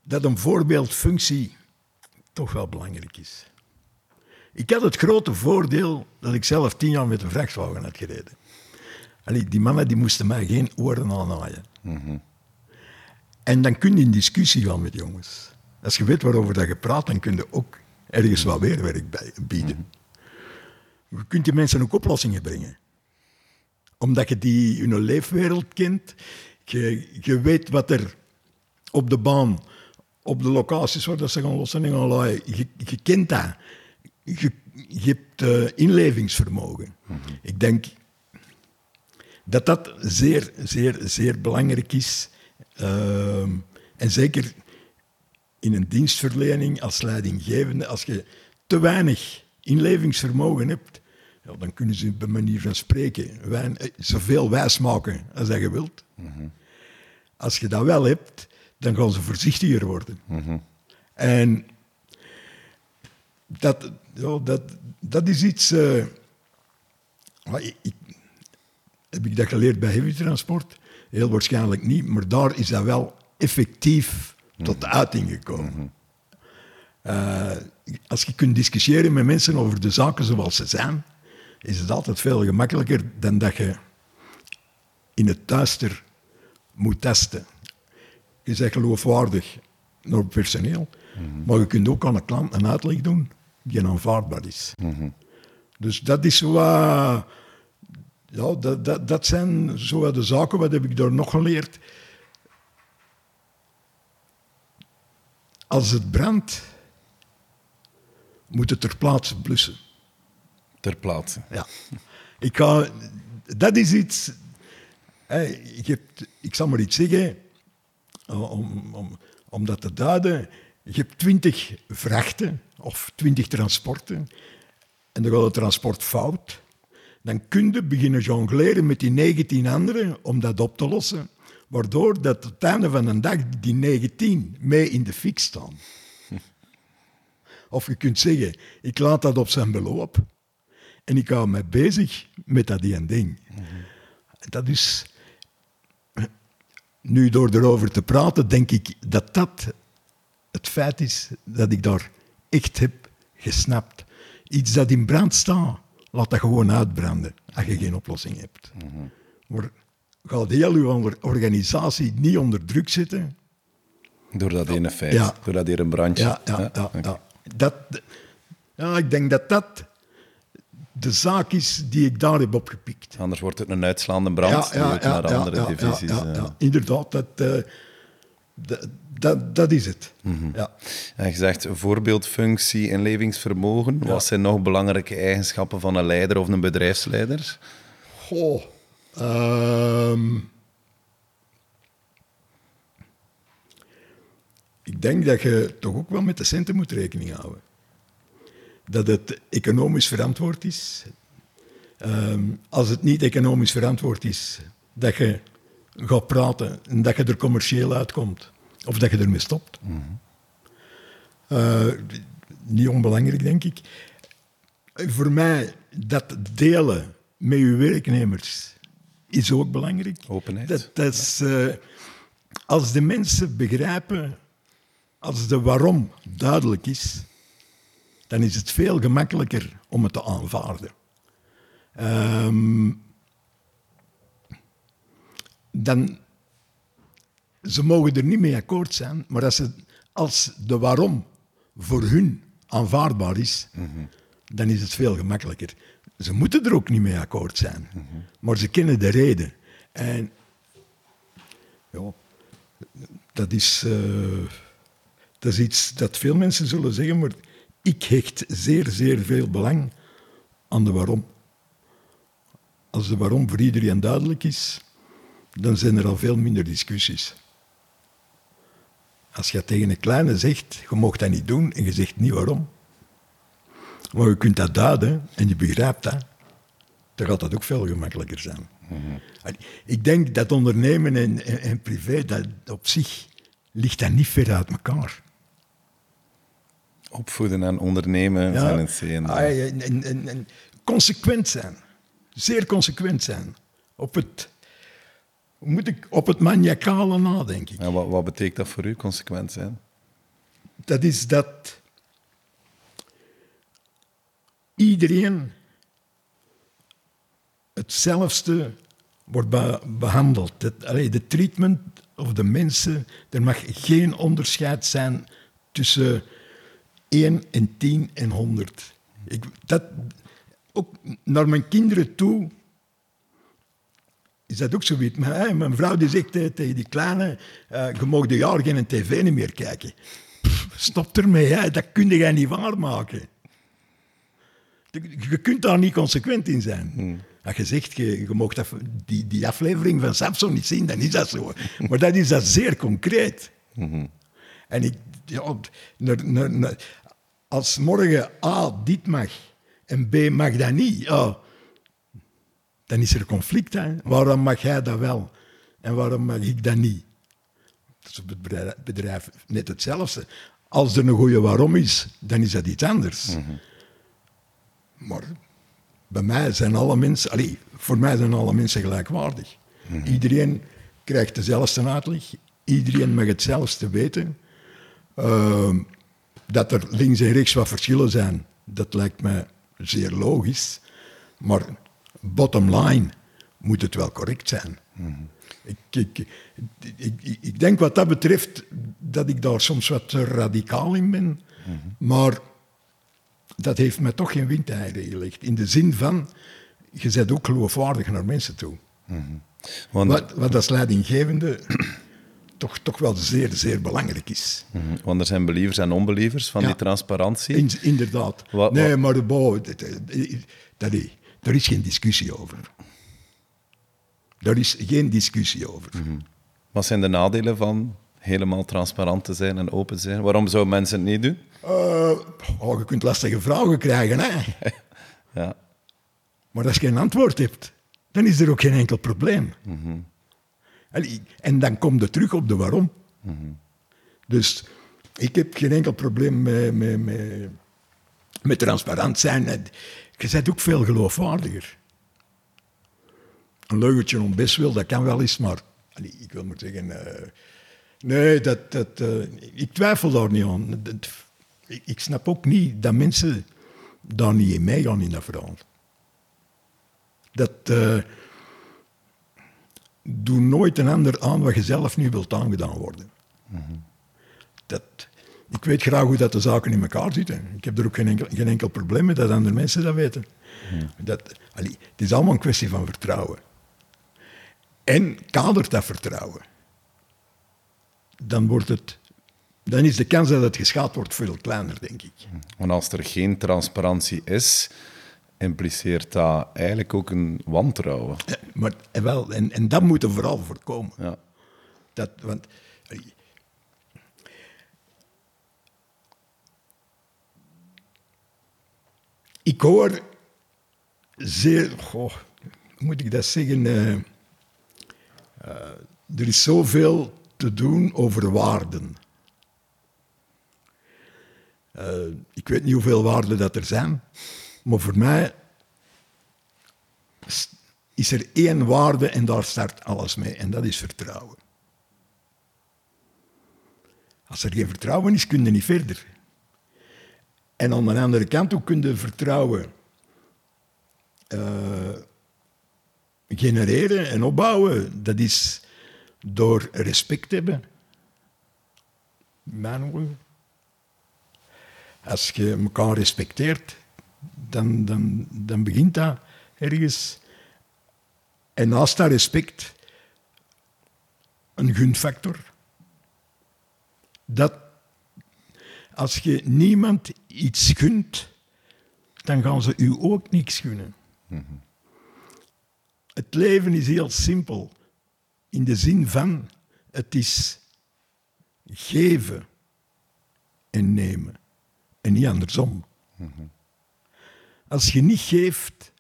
dat een voorbeeldfunctie toch wel belangrijk is. Ik had het grote voordeel dat ik zelf tien jaar met een vrachtwagen had gereden. Allee, die mannen die moesten mij geen oren aanhaaien. En dan kun je in discussie gaan met jongens. Als je weet waarover dat je praat, dan kun je ook ergens wat weerwerk bij, bieden. Je kunt die mensen ook oplossingen brengen. Omdat je die hun leefwereld kent. Je, je weet wat er op de baan, op de locaties waar dat ze gaan lossen en gaan laaien. Je, je kent dat. Je, je hebt eh, inlevingsvermogen. Ik denk dat dat zeer, zeer, zeer belangrijk is. Ehm, en zeker in een dienstverlening als leidinggevende, als je te weinig inlevingsvermogen hebt, ja, dan kunnen ze bij manier van spreken wijn, eh, zoveel wijs maken als dat je wilt. Als je dat wel hebt, dan gaan ze voorzichtiger worden. En dat, ja, dat, dat is iets. eh, ik- ik, heb ik dat geleerd bij heavy transport? Heel waarschijnlijk niet, maar daar is dat wel effectief tot de uiting gekomen. Eh, als je kunt discussiëren met mensen over de zaken zoals ze zijn, is het altijd veel gemakkelijker dan dat je in het duister moet testen. Je bent geloofwaardig naar het personeel, maar je kunt ook aan een klant een uitleg doen die aanvaardbaar is. Dus dat is wat... Ja, dat, dat, dat zijn zo de zaken, wat heb ik daar nog geleerd? Als het brandt, moet het ter plaatse blussen. Ter plaatse. Ja. Ik ga, dat is iets. Ik, heb, ik zal maar iets zeggen, om, om, om dat te duiden. Je hebt twintig vrachten of twintig transporten en dan gaat het transport fout. Dan kun je beginnen jongleren met die 19 anderen om dat op te lossen. Waardoor dat het einde van de dag die 19 mee in de fik staan. Of je kunt zeggen, ik laat dat op zijn beloop. En ik hou me bezig met dat en ding. Dat is... Nu door erover te praten, denk ik dat dat het feit is dat ik daar echt heb gesnapt. Iets dat in brand staat, laat dat gewoon uitbranden als je geen oplossing hebt. Maar gaat heel uw organisatie niet onder druk zetten? Door dat ene feit, Ja. door dat hier een brandje. Ja, ja, ja. Dat, ja, ik denk dat dat de zaak is die ik daar heb opgepikt. Anders wordt het een uitslaande brand die ook naar andere ja, divisies. ja, eh. ja. Inderdaad, dat, eh, dat, dat, dat is het. Mhm. ja. En je zegt voorbeeldfunctie en levingsvermogen. Wat zijn nog belangrijke eigenschappen van een leider of een bedrijfsleider? Goh. ehm, ik denk dat je toch ook wel met de centen moet rekening houden. Dat het economisch verantwoord is. Ehm, als het niet economisch verantwoord is, dat je gaat praten en dat je er commercieel uitkomt. Of dat je ermee stopt. Eh, niet onbelangrijk, denk ik. Voor mij, dat delen met uw werknemers is ook belangrijk. Openheid. Dat, dat is, eh, als de mensen begrijpen, als de waarom duidelijk is, dan is het veel gemakkelijker om het te aanvaarden. Ehm, dan, ze mogen er niet mee akkoord zijn, maar als, ze, als de waarom voor hun aanvaardbaar is, dan is het veel gemakkelijker. Ze moeten er ook niet mee akkoord zijn, maar ze kennen de reden. En ja, dat is, eh, dat is iets dat veel mensen zullen zeggen, maar ik hecht zeer, zeer veel belang aan de waarom. Als de waarom voor iedereen duidelijk is, dan zijn er al veel minder discussies. Als je tegen een kleine zegt, je mag dat niet doen, en je zegt niet waarom, maar je kunt dat duiden en je begrijpt dat, dan gaat dat ook veel gemakkelijker zijn. En Ik denk dat ondernemen en, en, en privé, dat op zich ligt dat niet ver uit elkaar. Opvoeden en ondernemen zijn het zijn. Ah, ja, en, en, en- en consequent zijn. Zeer consequent zijn. Op het, moet ik, op het maniacale na, denk ik. En wat, wat betekent dat voor u, consequent zijn? Dat is dat iedereen hetzelfde wordt be- behandeld. Het, allee, de treatment of de mensen, er mag geen onderscheid zijn tussen 1 en 10 en 100. Ik, dat, ook naar mijn kinderen toe is dat ook zoiets. Maar, mijn vrouw die zegt eh, tegen die kleine, eh, je mag de jaar geen tv niet meer kijken. Pff, stop ermee, hè, dat kun je niet waarmaken. Je kunt daar niet consequent in zijn. Als je zegt, je, je mag dat, die, die aflevering van Samson niet zien, dan is dat zo. Maar dat is dat zeer concreet. En ik, ja, als morgen A dit mag en B mag dat niet, ja, dan is er conflict. Hè? Waarom mag jij dat wel en waarom mag ik dat niet? Dat is op het bedrijf, bedrijf net hetzelfde. Als er een goede waarom is, dan is dat iets anders. Maar bij mij zijn alle mensen, allee, voor mij zijn alle mensen gelijkwaardig. Iedereen krijgt dezelfde uitleg, iedereen mag hetzelfde weten. Ehm, Dat er links en rechts wat verschillen zijn, dat lijkt me zeer logisch. Maar bottom line moet het wel correct zijn. Ik, ik, ik, ik, denk wat dat betreft dat ik daar soms wat radicaal in ben. Maar dat heeft mij toch geen windeieren gelegd. In de zin van, je bent ook geloofwaardig naar mensen toe. Want, wat, wat als leidinggevende toch, toch wel zeer, zeer belangrijk is. Want er zijn believers en onbelievers van die transparantie. In, inderdaad. nee, maar de bouw, dat, daar is geen discussie over. Daar is geen discussie over. Wat zijn de nadelen van helemaal transparant te zijn en open te zijn? Waarom zouden mensen het niet doen? Uh, oh, je kunt lastige vragen krijgen, hè? ja. Maar als je geen antwoord hebt, dan is er ook geen enkel probleem. Mm En dan komt het terug op de waarom. Mm Dus ik heb geen enkel probleem met, met, met, met transparant zijn. Je bent ook veel geloofwaardiger. Een leugentje om best wil, dat kan wel eens, maar ik wil maar zeggen... Uh, nee, dat, dat, uh, ik twijfel daar niet aan. Dat, ik, ik, snap ook niet dat mensen daar niet in meegaan in dat verhaal. Dat... Uh, doe nooit een ander aan wat je zelf niet wilt aangedaan worden. dat, ik weet graag hoe dat de zaken in elkaar zitten. Ik heb er ook geen enkel, geen enkel probleem mee dat andere mensen dat weten. Dat, allee, het is allemaal een kwestie van vertrouwen. En kadert dat vertrouwen. Dan, wordt het, dan is de kans dat het geschaad wordt veel kleiner, denk ik. Want als er geen transparantie is, impliceert dat eigenlijk ook een wantrouwen. Ja, maar, en, wel, en, en dat moet er vooral voorkomen. Ja. Dat, want, ik hoor zeer, goh, hoe moet ik dat zeggen? Uh, uh, er is zoveel te doen over waarden. Uh, ik weet niet hoeveel waarden dat er zijn. Maar voor mij is er één waarde en daar start alles mee. En dat is vertrouwen. Als er geen vertrouwen is, kun je niet verder. En aan de andere kant ook kun je vertrouwen uh, genereren en opbouwen. Dat is door respect hebben. Mijn Als je elkaar respecteert, dan, dan, dan begint dat ergens. En naast dat respect een gunfactor. Dat als je niemand iets gunt, dan gaan ze u ook niks gunnen. Het leven is heel simpel. In de zin van, het is geven en nemen. En niet andersom. Als je niet geeft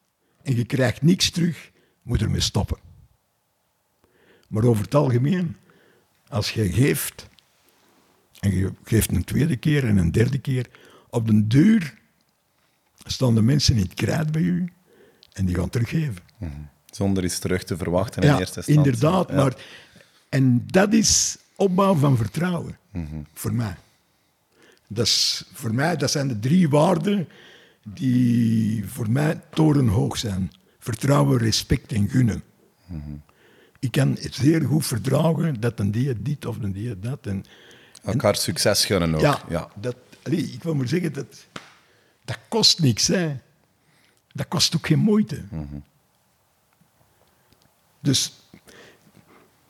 en je krijgt niks terug, moet er mee stoppen. Maar over het algemeen, als je geeft, en je geeft een tweede keer en een derde keer, op den duur staan de mensen in het krijt bij u en die gaan teruggeven. Mhm. Zonder iets terug te verwachten in eerste instantie. Inderdaad, maar en dat is opbouw van vertrouwen, mhm. voor mij. Dat is, voor mij, dat zijn de drie waarden die voor mij torenhoog zijn. Vertrouwen, respect en gunnen. Ik kan zeer goed verdragen dat een die dit of een die dat. En, Elkaar succes gunnen ook. Ja, ja. Dat, ik wil maar zeggen, dat, dat kost niks. Hè. Dat kost ook geen moeite. Dus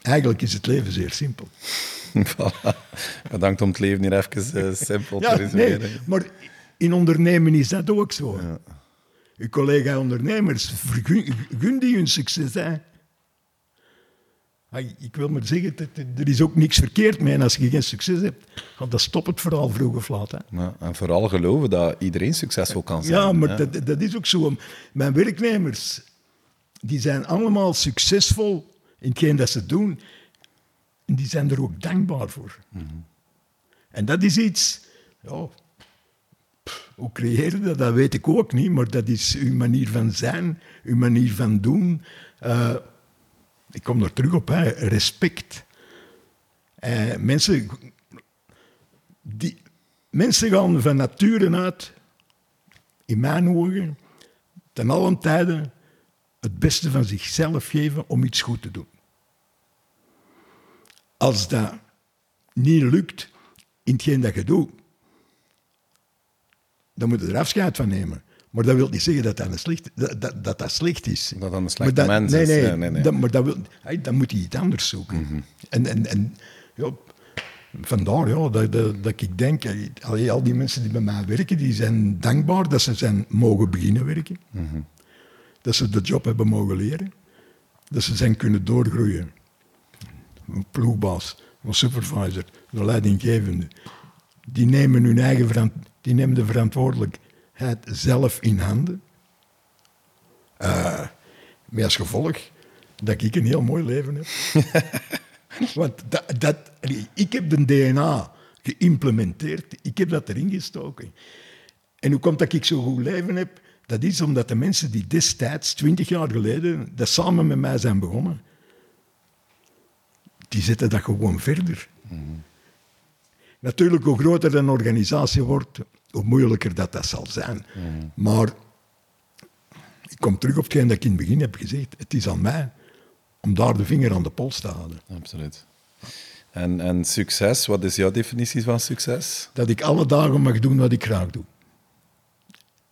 eigenlijk is het leven zeer simpel. Bedankt om het leven hier even uh, simpel te resumeren. Nee, maar in ondernemen is dat ook zo. Ja. Uw collega-ondernemers, gun die hun succes. Hè? Ik wil maar zeggen, er is ook niks verkeerd mee. En als je geen succes hebt, dan stop het vooral vroeg of laat. Hè. Ja, en vooral geloven dat iedereen succesvol kan zijn. Ja, maar Dat, dat is ook zo. Mijn werknemers, die zijn allemaal succesvol in hetgeen dat ze doen. En die zijn er ook dankbaar voor. Mhm. En dat is iets... Ja, hoe creëer dat? Dat weet ik ook niet, maar dat is uw manier van zijn, uw manier van doen. Uh, ik kom er terug op, hè. respect. Uh, mensen, die, mensen gaan van nature uit, in mijn ogen, ten allen tijden het beste van zichzelf geven om iets goed te doen. Als dat niet lukt in hetgeen dat je doet, dan moet je er afscheid van nemen. Maar dat wil niet zeggen dat dat, een slecht, dat, dat, dat, dat slecht is. Dat dat een slechte dat- mens nee, is. Nee, nee, nee. Dat, maar dat wil, hey, dan moet hij iets anders zoeken. Mhm. En, en, en ja, vandaar ja, dat, dat, dat ik denk, allee, al die mensen die bij mij werken, die zijn dankbaar dat ze zijn mogen beginnen werken. Mhm. Dat ze de job hebben mogen leren. Dat ze zijn kunnen doorgroeien. Een ploegbaas, een supervisor, de leidinggevende. Die nemen, hun eigen verant- die nemen de verantwoordelijkheid zelf in handen. Eh, met als gevolg dat ik een heel mooi leven heb. Want dat, dat, ik heb de DNA geïmplementeerd, ik heb dat erin gestoken. En hoe komt dat ik zo goed leven heb? Dat is omdat de mensen die destijds, twintig jaar geleden, dat samen met mij zijn begonnen, die zetten dat gewoon verder. Natuurlijk, hoe groter een organisatie wordt, hoe moeilijker dat, dat zal zijn. Maar ik kom terug op hetgeen dat ik in het begin heb gezegd. Het is aan mij om daar de vinger aan de pols te houden. Absoluut. En, en succes, wat is jouw definitie van succes? Dat ik alle dagen mag doen wat ik graag doe.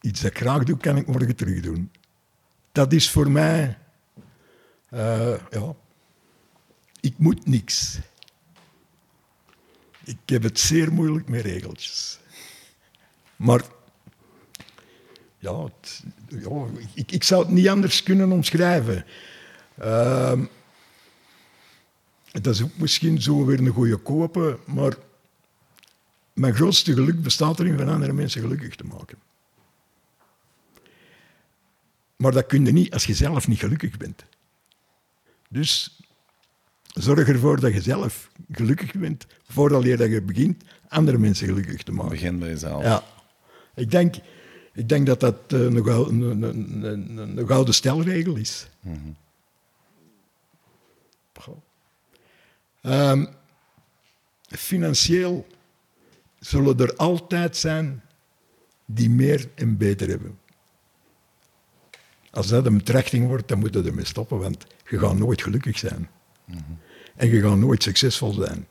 Iets dat ik graag doe, kan ik morgen terug doen. Dat is voor mij... eh, ja, ik moet niks. Ik heb het zeer moeilijk met regeltjes. Maar ja, het- ja ik, ik zou het niet anders kunnen omschrijven. Ehm, dat is ook misschien zo weer een goede kopen, maar mijn grootste geluk bestaat erin van andere mensen gelukkig te maken. Maar dat kun je niet als je zelf niet gelukkig bent. Dus zorg ervoor dat je zelf gelukkig bent, voordat je dat je begint andere mensen gelukkig te maken. Begin bij jezelf. Ja. Ik denk, ik denk dat dat eh, een, gou- een, een, een, een, gouden stelregel is. Goh. Ehm, financieel zullen er altijd zijn die meer en beter hebben. Als dat een betrachting wordt, dan moet je ermee stoppen, want je gaat nooit gelukkig zijn. En je gaat nooit succesvol zijn.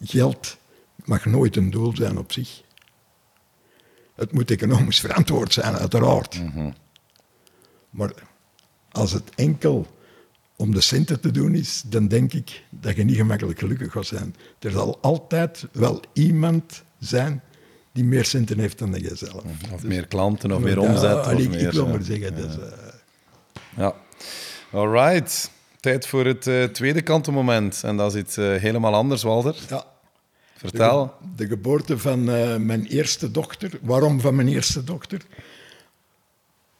Geld mag nooit een doel zijn op zich. Het moet economisch verantwoord zijn, uiteraard. Maar als het enkel om de centen te doen is, dan denk ik dat je niet gemakkelijk gelukkig gaat zijn. Er zal altijd wel iemand zijn die meer centen heeft dan jijzelf. Of meer klanten, of meer Ja, omzet. of ik, meer, ik wil ja. maar zeggen, is, eh, Ja. All right. Tijd voor het eh, tweede kantenmoment. En dat is iets eh, helemaal anders, Walter. ja. Vertel. De, geboorte van eh, mijn eerste dochter. Waarom van mijn eerste dochter?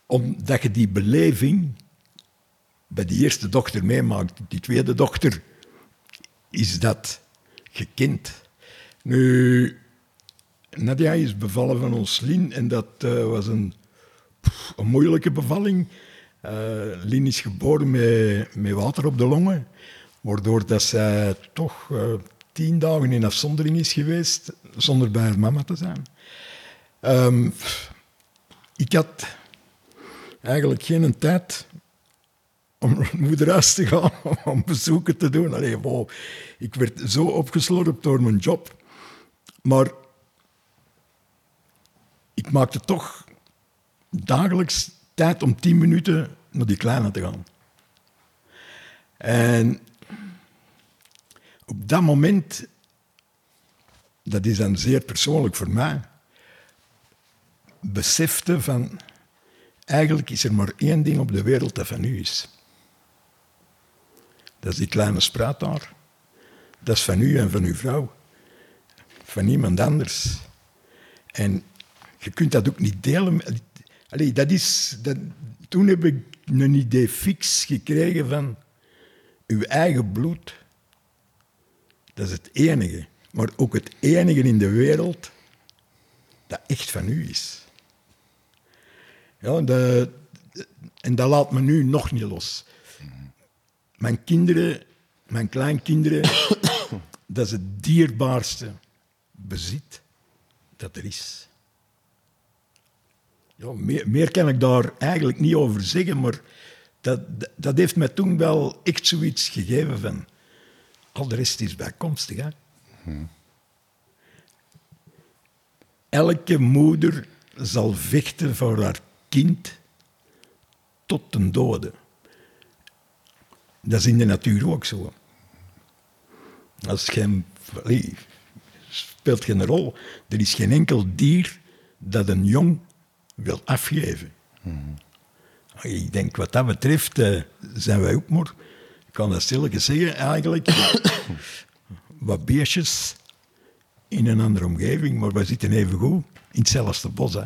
Omdat je die beleving bij die eerste dochter meemaakt. Die tweede dochter is dat gekend. Nu, Nadia is bevallen van ons Lien en dat eh, was een, een moeilijke bevalling. Eh Lien is geboren met, met water op de longen, waardoor dat zij toch tien dagen in afzondering is geweest zonder bij haar mama te zijn. Ehm, ik had eigenlijk geen tijd om moederhuis te gaan, om bezoeken te doen. Allee. Ik werd zo opgeslorpt door mijn job. Maar ik maakte toch dagelijks tijd om tien minuten naar die kleine te gaan. En op dat moment, dat is dan zeer persoonlijk voor mij, besefte van, eigenlijk is er maar één ding op de wereld dat van u is. Dat is die kleine spraat daar. Dat is van u en van uw vrouw. Van niemand anders. En je kunt dat ook niet delen. Allee, dat is, toen heb ik een idee fix gekregen van uw eigen bloed. Dat is het enige. Maar ook het enige in de wereld dat echt van u is. Ja, dat, en dat laat me nu nog niet los. Mijn kinderen, mijn kleinkinderen, dat is het dierbaarste bezit dat er is. Ja, meer, kan ik daar eigenlijk niet over zeggen, maar dat, dat heeft mij toen wel echt zoiets gegeven van... Al de rest is bijkomstig, hè. Elke moeder zal vechten voor haar kind tot ten dode. Dat is in de natuur ook zo. Als geen, speelt geen rol. Er is geen enkel dier dat een jong wil afgeven. Ik denk, wat dat betreft, eh, zijn wij ook maar, ik kan dat stilletjes zeggen, eigenlijk, wat beestjes in een andere omgeving, maar wij zitten even goed in hetzelfde bos. Hè.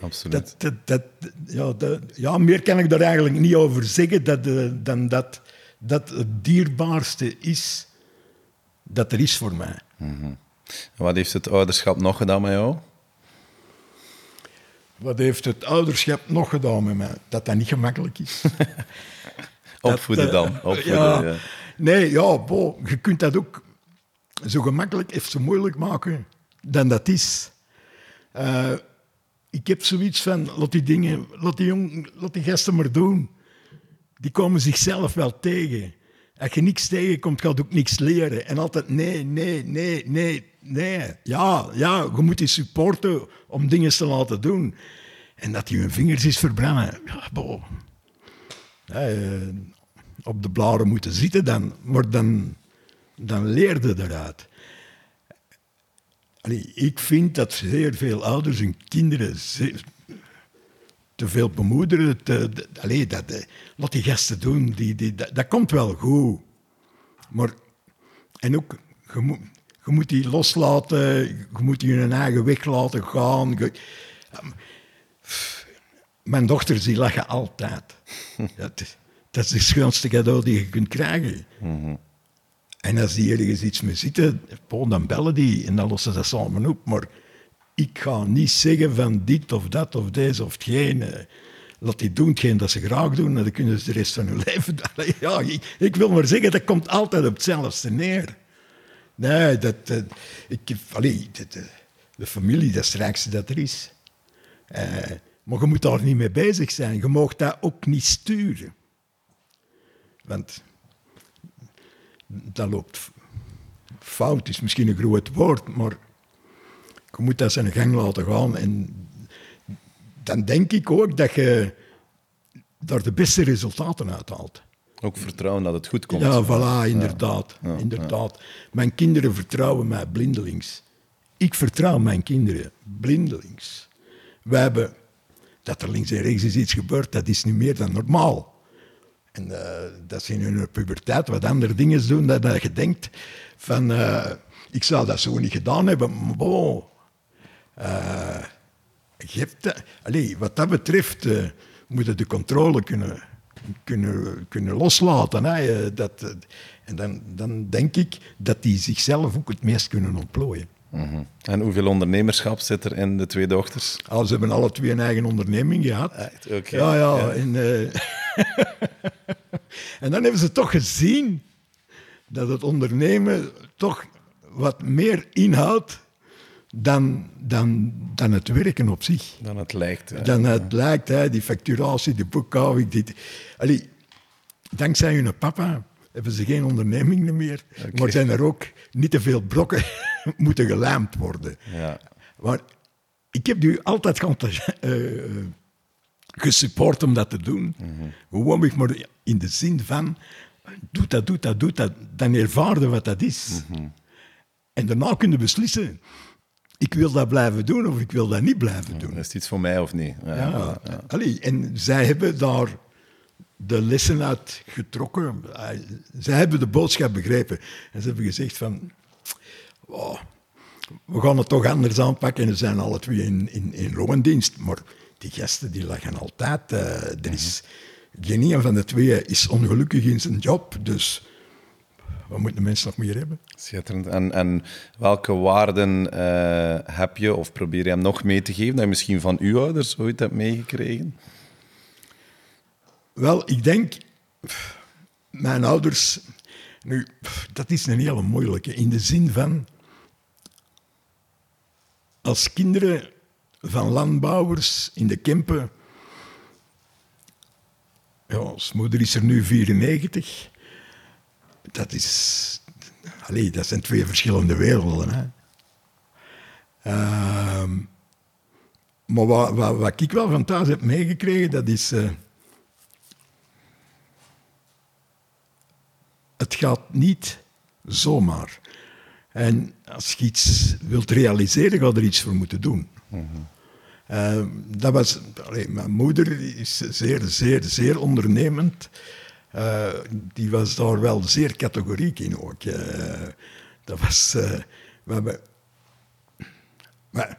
Absoluut. Dat, dat, dat, ja, dat, ja, meer kan ik daar eigenlijk niet over zeggen dat, eh, dan dat dat het dierbaarste is dat er is voor mij. En Wat heeft het ouderschap nog gedaan met jou? Wat heeft het ouderschap nog gedaan met mij? Dat dat niet gemakkelijk is. Opvoeden dan. eh, Opvoeden, ja. ja. Nee, ja, bo, je kunt dat ook zo gemakkelijk of zo moeilijk maken dan dat is. Eh, ik heb zoiets van, laat die dingen, laat die, jong, laat die gasten maar doen. Die komen zichzelf wel tegen. Als je niks tegenkomt, gaat ook niks leren. En altijd nee, nee, nee, nee, nee. Ja, ja, je moet die supporten om dingen te laten doen. En dat die hun vingers is verbranden. Ja, bo. Eh, op de blaren moeten zitten dan. Maar dan, dan leerde eruit. Allee, ik vind dat zeer veel ouders hun kinderen zeer- te veel bemoederen. Te, de- allee, dat, eh, laat die gasten doen, die, die, dat, dat komt wel goed. Maar, en ook, je moet, je moet die loslaten, je moet die hun eigen weg laten gaan. Je- mijn dochters die lachen altijd. dat, dat is het schoonste cadeau die je kunt krijgen. En als die ergens iets mee zitten, bon, dan bellen die en dan lossen ze dat samen op. Maar ik ga niet zeggen van dit of dat of deze of hetgeen. Laat die doen hetgeen dat ze graag doen en dan kunnen ze de rest van hun leven... Ja, ik, ik wil maar zeggen, dat komt altijd op hetzelfde neer. Nee, dat... eh, ik, allee, dat, eh, de familie, dat is het rijkste dat er is. Eh, maar je moet daar niet mee bezig zijn. Je mag dat ook niet sturen. Want dat loopt fout, is misschien een groot woord, maar je moet dat zijn gang laten gaan. En dan denk ik ook dat je daar de beste resultaten uit haalt. Ook vertrouwen dat het goed komt. Ja, voilà, inderdaad. inderdaad. Mijn kinderen vertrouwen mij blindelings. Ik vertrouw mijn kinderen blindelings. We hebben, dat er links en rechts is iets gebeurd, dat is niet meer dan normaal. En eh, dat ze in hun puberteit wat andere dingen doen, dat, dat je denkt van, eh, ik zou dat zo niet gedaan hebben, maar bon. Eh, je hebt dat- allee, wat dat betreft moet je de controle kunnen, kunnen, kunnen loslaten. Hè. Dat, en dan, dan denk ik dat die zichzelf ook het meest kunnen ontplooien. Mhm. En hoeveel ondernemerschap zit er in de twee dochters? Ah, ze hebben alle twee een eigen onderneming gehad. Echt? Oké. Ja, ja. Ja. En, en dan hebben ze toch gezien dat het ondernemen toch wat meer inhoudt dan, dan, dan het werken op zich. Dan het lijkt. hè. Dan het lijkt, hè, die facturatie, die boekhouding. Die, allee, dankzij hun papa hebben ze geen onderneming meer, maar zijn er ook niet te veel brokken moeten gelijmd worden. Ja. Maar ik heb u altijd eh, gesupport om dat te doen. Gewoon maar in de zin van, doe dat, doe dat, doe dat. Dan ervaarde wat dat is. En daarna kun je beslissen, ik wil dat blijven doen of ik wil dat niet blijven doen. Is het iets voor mij of niet? Ja, allee, en zij hebben daar de lessen uit getrokken. Zij hebben de boodschap begrepen. En ze hebben gezegd van... "Oh, we gaan het toch anders aanpakken. En ze zijn alle twee in, in, in loondienst. Maar die gasten die lachen altijd. eh, er is, geen een van de twee is ongelukkig in zijn job. Dus wat moet de mens nog meer hebben? Schitterend. En, en welke waarden eh, heb je of probeer je hem nog mee te geven dat je misschien van uw ouders ooit hebt meegekregen? Wel, ik denk, mijn ouders, nu, dat is een hele moeilijke, in de zin van, als kinderen van landbouwers in de Kempen. Ja, ons moeder is er nu 94. Dat is. Allee, dat zijn twee verschillende werelden. Hè. Ehm, maar wat, ik wel van thuis heb meegekregen, dat is. Uh, het gaat niet zomaar. En als je iets wilt realiseren, ga je er iets voor moeten doen. Uh, dat was, allee, mijn moeder is zeer, zeer, zeer ondernemend. Uh, die was daar wel zeer categoriek in ook. Uh, dat was... we hebben, maar,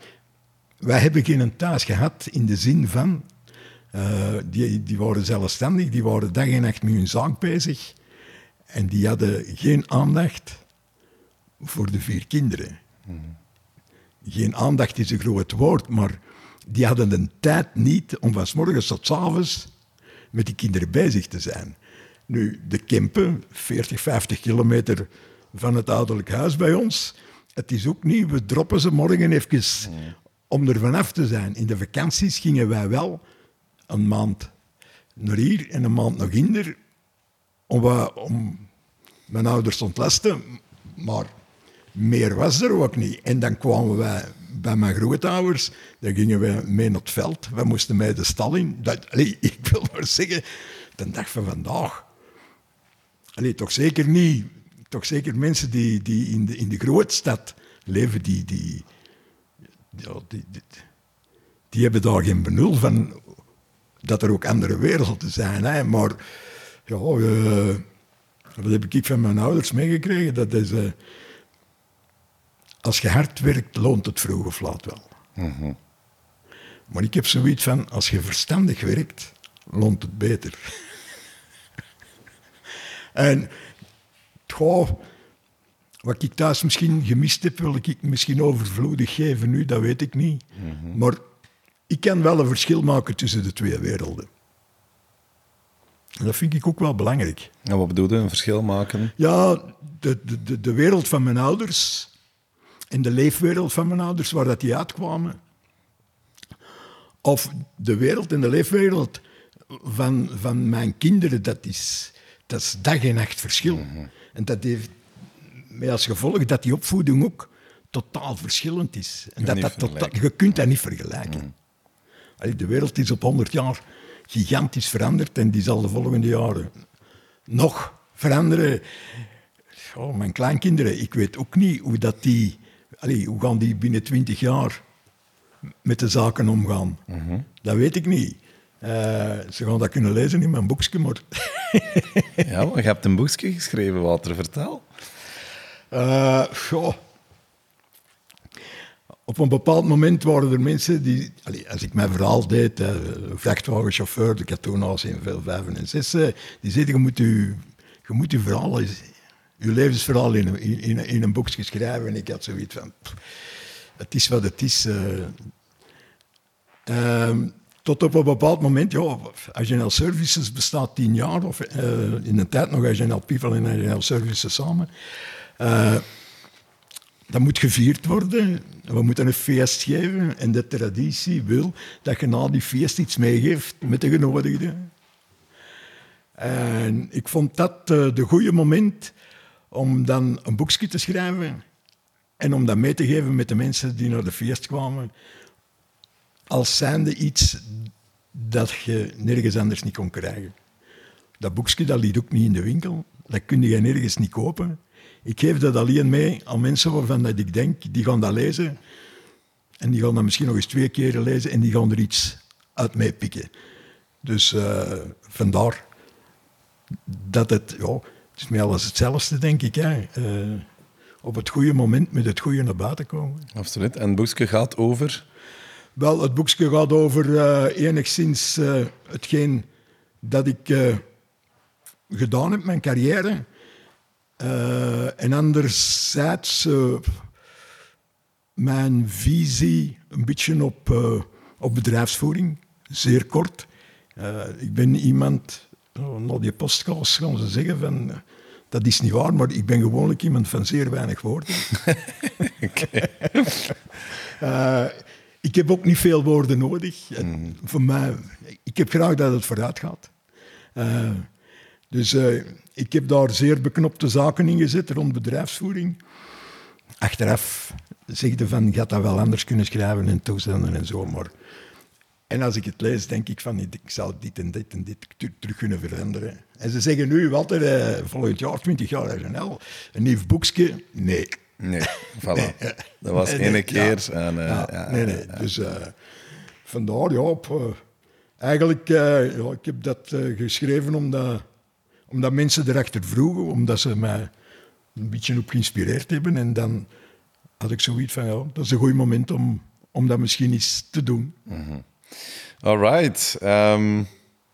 wij hebben geen thuis gehad in de zin van... die, die waren zelfstandig, die waren dag en nacht met hun zaak bezig. En die hadden geen aandacht voor de vier kinderen. Geen aandacht is een groot woord, maar die hadden de tijd niet om van s morgens tot s avonds met die kinderen bezig te zijn. Nu, de Kempen, 40, 50 kilometer van het ouderlijk huis bij ons. Het is ook niet, we droppen ze morgen even om er vanaf te zijn. In de vakanties gingen wij wel een maand naar hier en een maand nog hinder om, om mijn ouders te ontlasten. Maar meer was er ook niet. En dan kwamen wij bij mijn grootouders, dan gingen we mee naar het veld. We moesten mee de stal in. Dat, ik wil maar zeggen, de dag van vandaag. Allee, toch zeker niet. Toch zeker mensen die, die in, de, in de grootstad leven, die, die, die, die, hebben daar geen benul van dat er ook andere werelden zijn. Hè. Maar ja, dat heb ik van mijn ouders meegekregen. Dat is, uh, als je hard werkt, loont het vroeg of laat wel. Maar ik heb zoiets van, als je verstandig werkt, loont het beter. en goh, wat ik thuis misschien gemist heb, wil ik misschien overvloedig geven nu, dat weet ik niet. Maar ik kan wel een verschil maken tussen de twee werelden. En dat vind ik ook wel belangrijk. En wat bedoel je, een verschil maken? Ja, de, de, de wereld van mijn ouders en de leefwereld van mijn ouders, waar dat die uitkwamen. Of de wereld en de leefwereld van, van mijn kinderen, dat is, dat is dag en nacht verschil. Mhm. En dat heeft met als gevolg dat die opvoeding ook totaal verschillend is. En dat dat totaal, je kunt dat niet vergelijken. Mm. De wereld is op 100 jaar gigantisch veranderd en die zal de volgende jaren nog veranderen. Oh, mijn kleinkinderen, ik weet ook niet hoe dat die allee, hoe gaan die binnen twintig jaar met de zaken omgaan? Mhm. Dat weet ik niet. Uh, ze gaan dat kunnen lezen in mijn boekje, maar... ja, maar je hebt een boekje geschreven, Walter, vertel. Uh, Op een bepaald moment waren er mensen die... Allee, als ik mijn verhaal deed, uh, vrachtwagenchauffeur, toen al in veel vijf en zes, die zeiden, je moet je, je moet je verhaal je levensverhaal in, in, in, in een boekje schrijven. En ik had zoiets van, het is wat het is. Uh, uh, tot op een bepaald moment, ja, Agile Services bestaat tien jaar, of uh, in de tijd nog Agile People en Agile Services samen. Uh, dat moet gevierd worden. We moeten een feest geven. En de traditie wil dat je na die feest iets meegeeft met de genodigden. En ik vond dat de goede moment om dan een boekje te schrijven en om dat mee te geven met de mensen die naar de feest kwamen, als zijnde iets dat je nergens anders niet kon krijgen. Dat boekje dat ligt ook niet in de winkel, dat kun je nergens niet kopen. Ik geef dat alleen mee aan mensen waarvan dat ik denk, die gaan dat lezen en die gaan dat misschien nog eens twee keer lezen en die gaan er iets uit meepikken. Dus uh, vandaar dat het... Ja, het is mij alles hetzelfde, denk ik. Hè. Uh, op het goede moment met het goede naar buiten komen. Absoluut. En het boekje gaat over? Wel, het boekje gaat over uh, enigszins uh, hetgeen dat ik gedaan heb, mijn carrière. en anderzijds mijn visie een beetje op, op bedrijfsvoering, zeer kort. ik ben iemand Naar die postkaas gaan ze zeggen van... Dat is niet waar, maar ik ben gewoonlijk iemand van zeer weinig woorden. Eh, ik heb ook niet veel woorden nodig. En Voor mij, ik heb graag dat het vooruit gaat. Eh, dus eh, ik heb daar zeer beknopte zaken in gezet rond bedrijfsvoering. Achteraf zegde van, je had dat wel anders kunnen schrijven en toezenden en zo, maar... En als ik het lees, denk ik van, ik zou dit en dit en dit ter- terug kunnen veranderen. En ze zeggen nu, Walter, eh, volgend jaar, 20 jaar RNL, een nieuw boekje. Nee. Nee, voilà. Dat was Nee, nee, keer. ja. En, eh, Ja, ja, nee, nee. Dus eh, vandaar, ja, op, eh, eigenlijk, ja, ik heb dat geschreven omdat, omdat mensen erachter vroegen, omdat ze mij een beetje op geïnspireerd hebben. En dan had ik zoiets van, ja, dat is een goed moment om, om dat misschien eens te doen. All right. Ehm,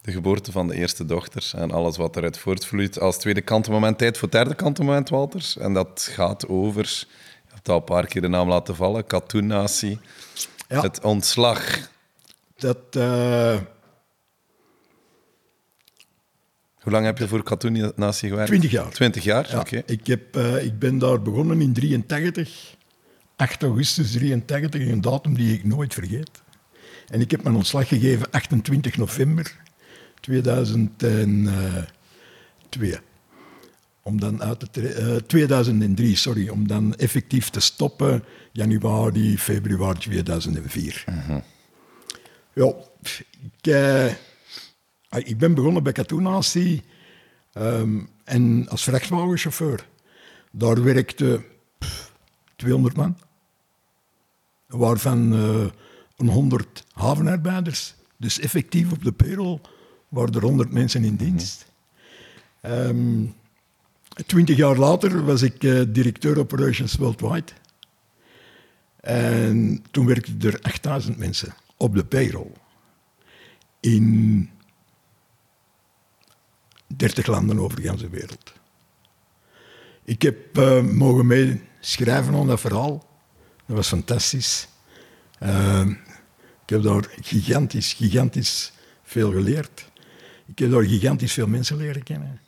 de geboorte van de eerste dochter en alles wat eruit voortvloeit. Als tweede kantenmoment tijd voor het derde kantenmoment, Walters. En dat gaat over, je hebt al een paar keer de naam laten vallen, Katoen Natie. Ja. Het ontslag. Dat, eh, Hoe lang heb je voor Katoen Natie gewerkt? 20 jaar. 20 jaar, ja, oké. ik, heb, eh, ik ben daar begonnen in 83, 8 augustus 83, een datum die ik nooit vergeet. En ik heb mijn ontslag gegeven 28 november 2002. Om dan uit te tre- eh, 2003, sorry, om dan effectief te stoppen januari, februari 2004. Ja, ik, eh, ik ben begonnen bij Katoenatie ehm, en als vrachtwagenchauffeur. Daar werkte pff, 200 man, waarvan eh, een 100 havenarbeiders. Dus effectief op de payroll waren er 100 mensen in dienst. Ehm, Twintig jaar later was ik eh, directeur operations worldwide. En toen werkten er 8000 mensen op de payroll. In 30 landen over de hele wereld. Ik heb eh, mogen meeschrijven aan dat verhaal. Dat was fantastisch. Eh, ik heb daar gigantisch, gigantisch veel geleerd. Ik heb daar gigantisch veel mensen leren kennen.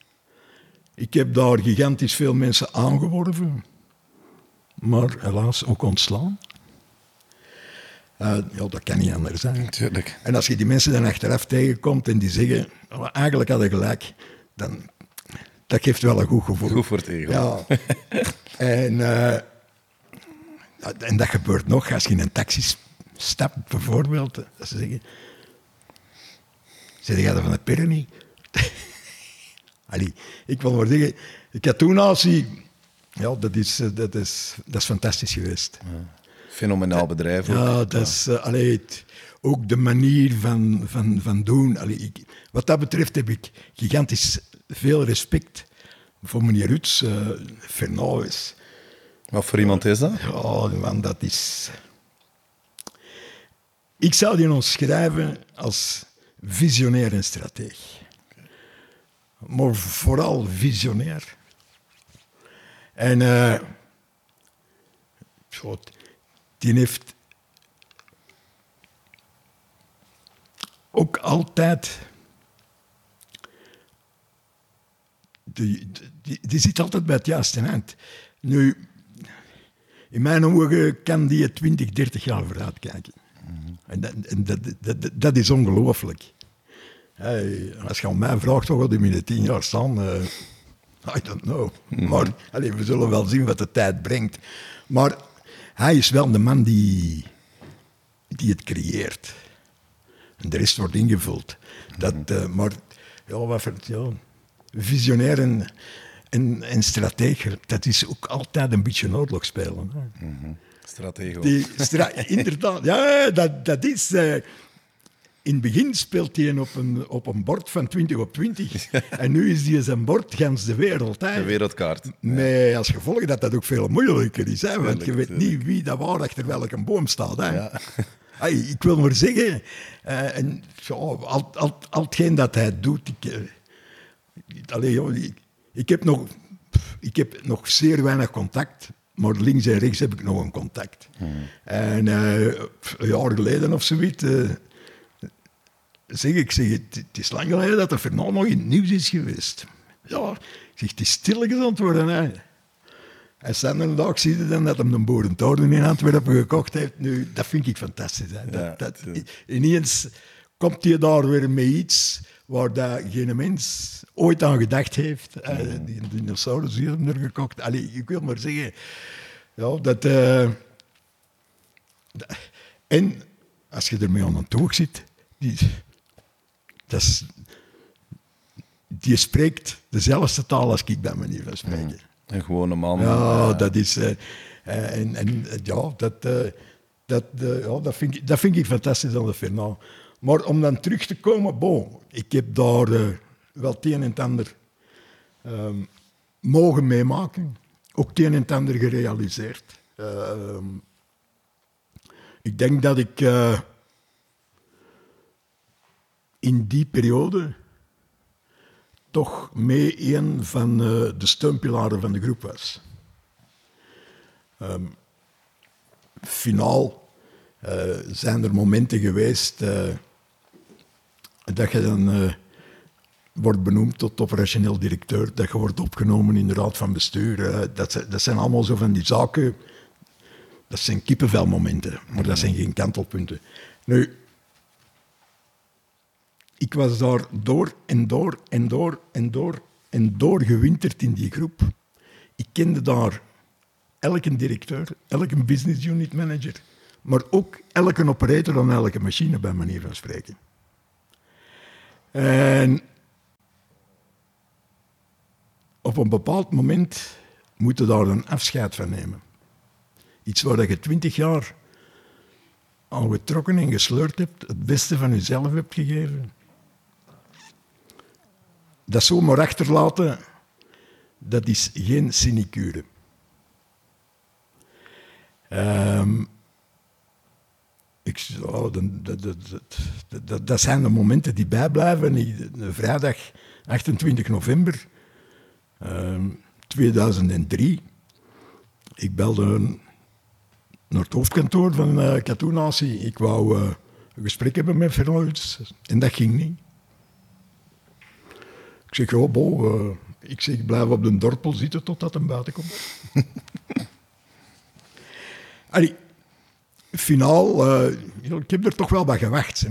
Ik heb daar gigantisch veel mensen aangeworven, maar helaas ook ontslaan. Eh, ja, dat kan niet anders zijn. En als je die mensen dan achteraf tegenkomt en die zeggen, "Oh, eigenlijk hadden gelijk, dan dat geeft wel een goed gevoel. Goed voor het ego. Ja. en, eh, en dat gebeurt nog als je in een taxi s- stapt, bijvoorbeeld. Dat ze zeggen, zeg jij dat van de niet? Allee, ik wil maar zeggen, Katoenatie, ja, dat is, eh, dat, is, dat is fantastisch geweest. Fenomenaal bedrijf ook. Ja, dat is eh, allee, het- ook de manier van, van, van doen. Allee, ik, wat dat betreft heb ik gigantisch veel respect voor meneer Ruts. eh Fernauwes. Wat voor iemand is dat? Ja, man, dat is... Ik zou die omschrijven als visionair en strateeg. Maar vooral visionair. En zo, die heeft ook altijd... Die, die, die zit altijd bij het juiste eind. Nu, in mijn ogen kan die 20, 30 jaar vooruit kijken. En, dat, dat, dat, is ongelooflijk. Hey, als je aan mij vraagt, wat die binnen 10 jaar staan? eh, I don't know. Maar allee, we zullen wel zien wat de tijd brengt. Maar hij is wel de man die, die het creëert. En de rest wordt ingevuld. Dat, eh, maar ja, wat voor, ja, visionair en, en, en dat is ook altijd een beetje een oorlog spelen. hè. Stratego. Die stra- inderdaad, ja, dat, dat is. eh, in het begin speelt hij op een, op een bord van 20 op 20. En nu is hij zijn bord gans de wereld. Hè. De wereldkaart. Met als gevolg dat dat ook veel moeilijker is. Hè, want je Tuurlijk, weet niet wie dat waar achter welke boom staat. Hè. Hey, ik wil maar zeggen, eh, en, zo, al, al, al hetgeen dat hij doet, ik, allee, joh, ik, ik, heb nog, ik heb nog zeer weinig contact, maar links en rechts heb ik nog een contact. En eh, een jaar geleden of zoiets, eh, zeg ik, zeg, het, het is lang geleden dat er Fernand nog in het nieuws is geweest. Ja, ik zeg, het is stilletjes aan het worden. Hè. En Sander dag zie je dan dat hem een boerentoren in Antwerpen gekocht heeft. Nu, dat vind ik fantastisch. Hè. Dat, Ja, dat, ineens komt hij daar weer met iets waar dat geen mens ooit aan gedacht heeft. Eh, die dinosaurus die hem er gekocht. Allee, ik wil maar zeggen, ja, dat... eh, dat- en als je ermee aan een toog zit, die, dat is, die spreekt dezelfde taal als ik, bij manier van spreken. Een gewone man. Ja, eh, dat is. en, en ja, dat, dat, ja dat, vind ik, dat vind ik fantastisch aan de Fernand. Maar om dan terug te komen, bon, ik heb daar eh, wel het een en ander ehm, mogen meemaken. Ook het een en ander gerealiseerd. Ehm, ik denk dat ik eh, in die periode toch mee een van eh, de steunpilaren van de groep was. Ehm, finaal zijn er momenten geweest dat je dan eh, wordt benoemd tot operationeel directeur, dat je wordt opgenomen in de raad van bestuur. eh, dat, dat zijn allemaal zo van die zaken. Dat zijn kippenvelmomenten, maar dat zijn geen kantelpunten. Nu, ik was daar door en door en door en door en door gewinterd in die groep. Ik kende daar elke directeur, elke business unit manager, maar ook elke operator aan elke machine, bij manier van spreken. En op een bepaald moment moet je daar een afscheid van nemen. Iets waar je twintig jaar aan getrokken en gesleurd hebt, het beste van jezelf hebt gegeven. Dat zomaar achterlaten, dat is geen sinecure. Ehm, ik, oh, dat, dat, dat, dat, zijn de momenten die bijblijven. Vrijdag 28 november ehm, 2003. Ik belde naar het hoofdkantoor van uh, Katoenatie. Ik wou eh, een gesprek hebben met Verloets en dat ging niet. Ik zeg, oh, bo, eh, ik zeg, blijf op de dorpel zitten totdat hij buiten komt. Allee, finaal, eh, ik heb er toch wel bij gewacht. Hè.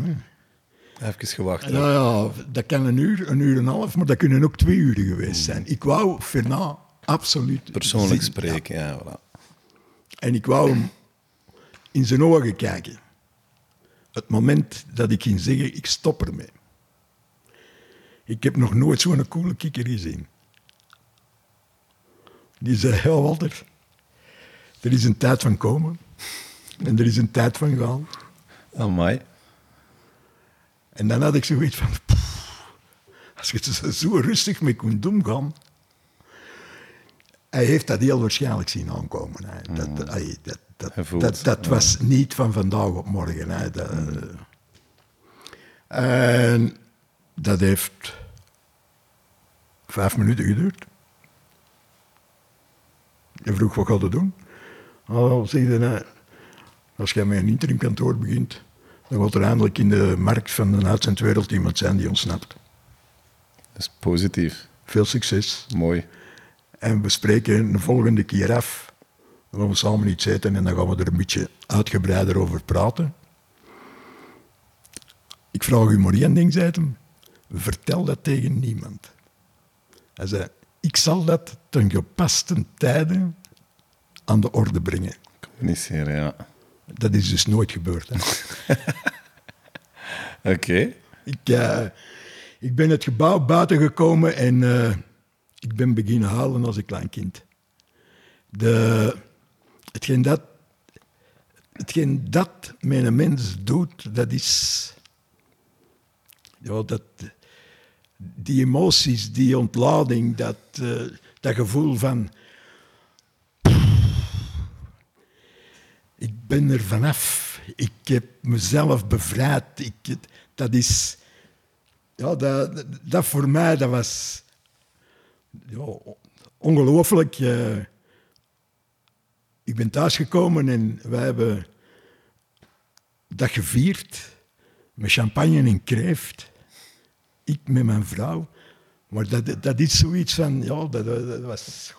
Even gewacht. Nou ja, dat kan een uur, een uur en een half, maar dat kunnen ook twee uren geweest zijn. Ik wou Fernand absoluut Persoonlijk zien. spreken, ja. voilà. En ik wou hem in zijn ogen kijken. Het moment dat ik ging zeggen, ik stop ermee. Ik heb nog nooit zo'n coole kikker gezien. Die zei, ja Walter, er is een tijd van komen en er is een tijd van gaan. Amai. En dan had ik zoiets van, "Poeh, als je zo- zo rustig mee kunt omgaan. Hij heeft dat heel waarschijnlijk zien aankomen. Hè. Dat, ai, dat, dat, voelt, dat, dat was niet van vandaag op morgen. Hè. Dat, En dat heeft vijf minuten geduurd. Je vroeg, wat gaat je doen? Oh, zeg je, als jij met een interimkantoor begint, dan gaat er eindelijk in de markt van de uitzendwereld iemand zijn die ontsnapt. Dat is positief. Veel succes. Mooi. En we spreken de volgende keer af. Dan gaan we samen iets eten en dan gaan we er een beetje uitgebreider over praten. Ik vraag u maar één ding, zei hem. Vertel dat tegen niemand. Hij zei, ik zal dat ten gepaste tijden aan de orde brengen. Communiceren, ja. Dat is dus nooit gebeurd. Oké. Ik, eh, ik ben het gebouw buiten gekomen en eh, ik ben beginnen huilen als een klein kind. De, hetgeen, dat, hetgeen dat met een mens doet, dat is... Ja, dat, die emoties, die ontlading, dat, eh, dat gevoel van... Ik ben er vanaf. Ik heb mezelf bevrijd. Ik, dat is... Ja, dat, dat- voor mij, dat was... Ja, ongelooflijk. eh. ik ben thuisgekomen en wij hebben dat gevierd met champagne en kreeft. Ik met mijn vrouw. Maar dat, dat is zoiets van... Ja, dat, dat, was...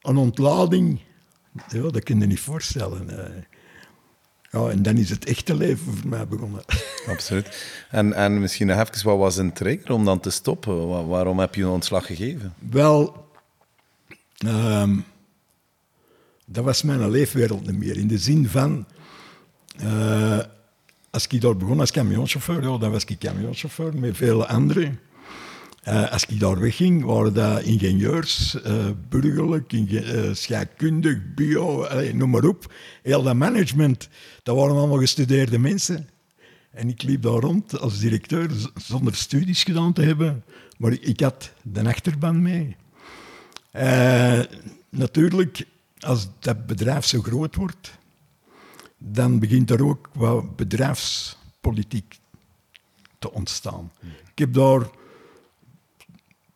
Een ontlading, ja, dat kun je niet voorstellen. Ja, en dan is het echte leven voor mij begonnen. Absoluut. En, en misschien nog even, wat was een trigger om dan te stoppen? Wa- waarom heb je een ontslag gegeven? Wel, ehm, dat was mijn leefwereld niet meer. In de zin van, eh, als ik daar begon als camionchauffeur, ja, dan was ik camionchauffeur met vele anderen. Eh, als ik daar wegging, waren dat ingenieurs, eh, burgerlijk, eh, scheikundig, bio, noem maar op. Heel dat management, dat waren allemaal gestudeerde mensen. En ik liep daar rond als directeur zonder studies gedaan te hebben. Maar ik had de achterban mee. Natuurlijk, als dat bedrijf zo groot wordt, dan begint er ook wat bedrijfspolitiek te ontstaan. Ik heb daar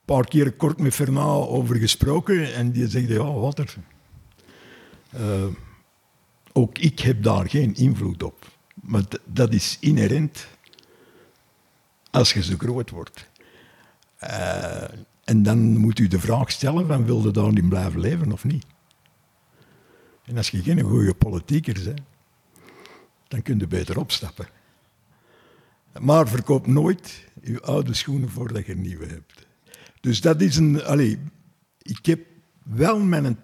een paar keer kort met Fernand over gesproken en die zegt, ja, wat er... eh, ook ik heb daar geen invloed op. Maar dat is inherent als je zo groot wordt. Eh, en dan moet u de vraag stellen van wil je daarin blijven leven of niet? En als je geen goede politieker bent, dan kun je beter opstappen. Maar verkoop nooit je oude schoenen voordat je nieuwe hebt. Dus dat is een... Allee, ik heb wel mijn...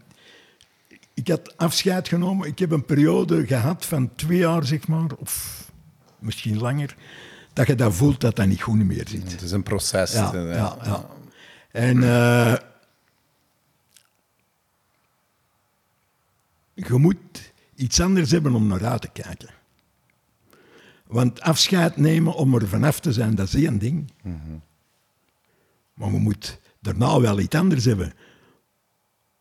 Ik had afscheid genomen. Ik heb een periode gehad van twee jaar, zeg maar, of misschien langer, dat je dat voelt dat dat niet goed meer zit. Het is een proces. Ja, eh, ja, ja. En eh, je moet iets anders hebben om naar uit te kijken. Want afscheid nemen om er vanaf te zijn, dat is één ding. Maar we moeten daarna wel iets anders hebben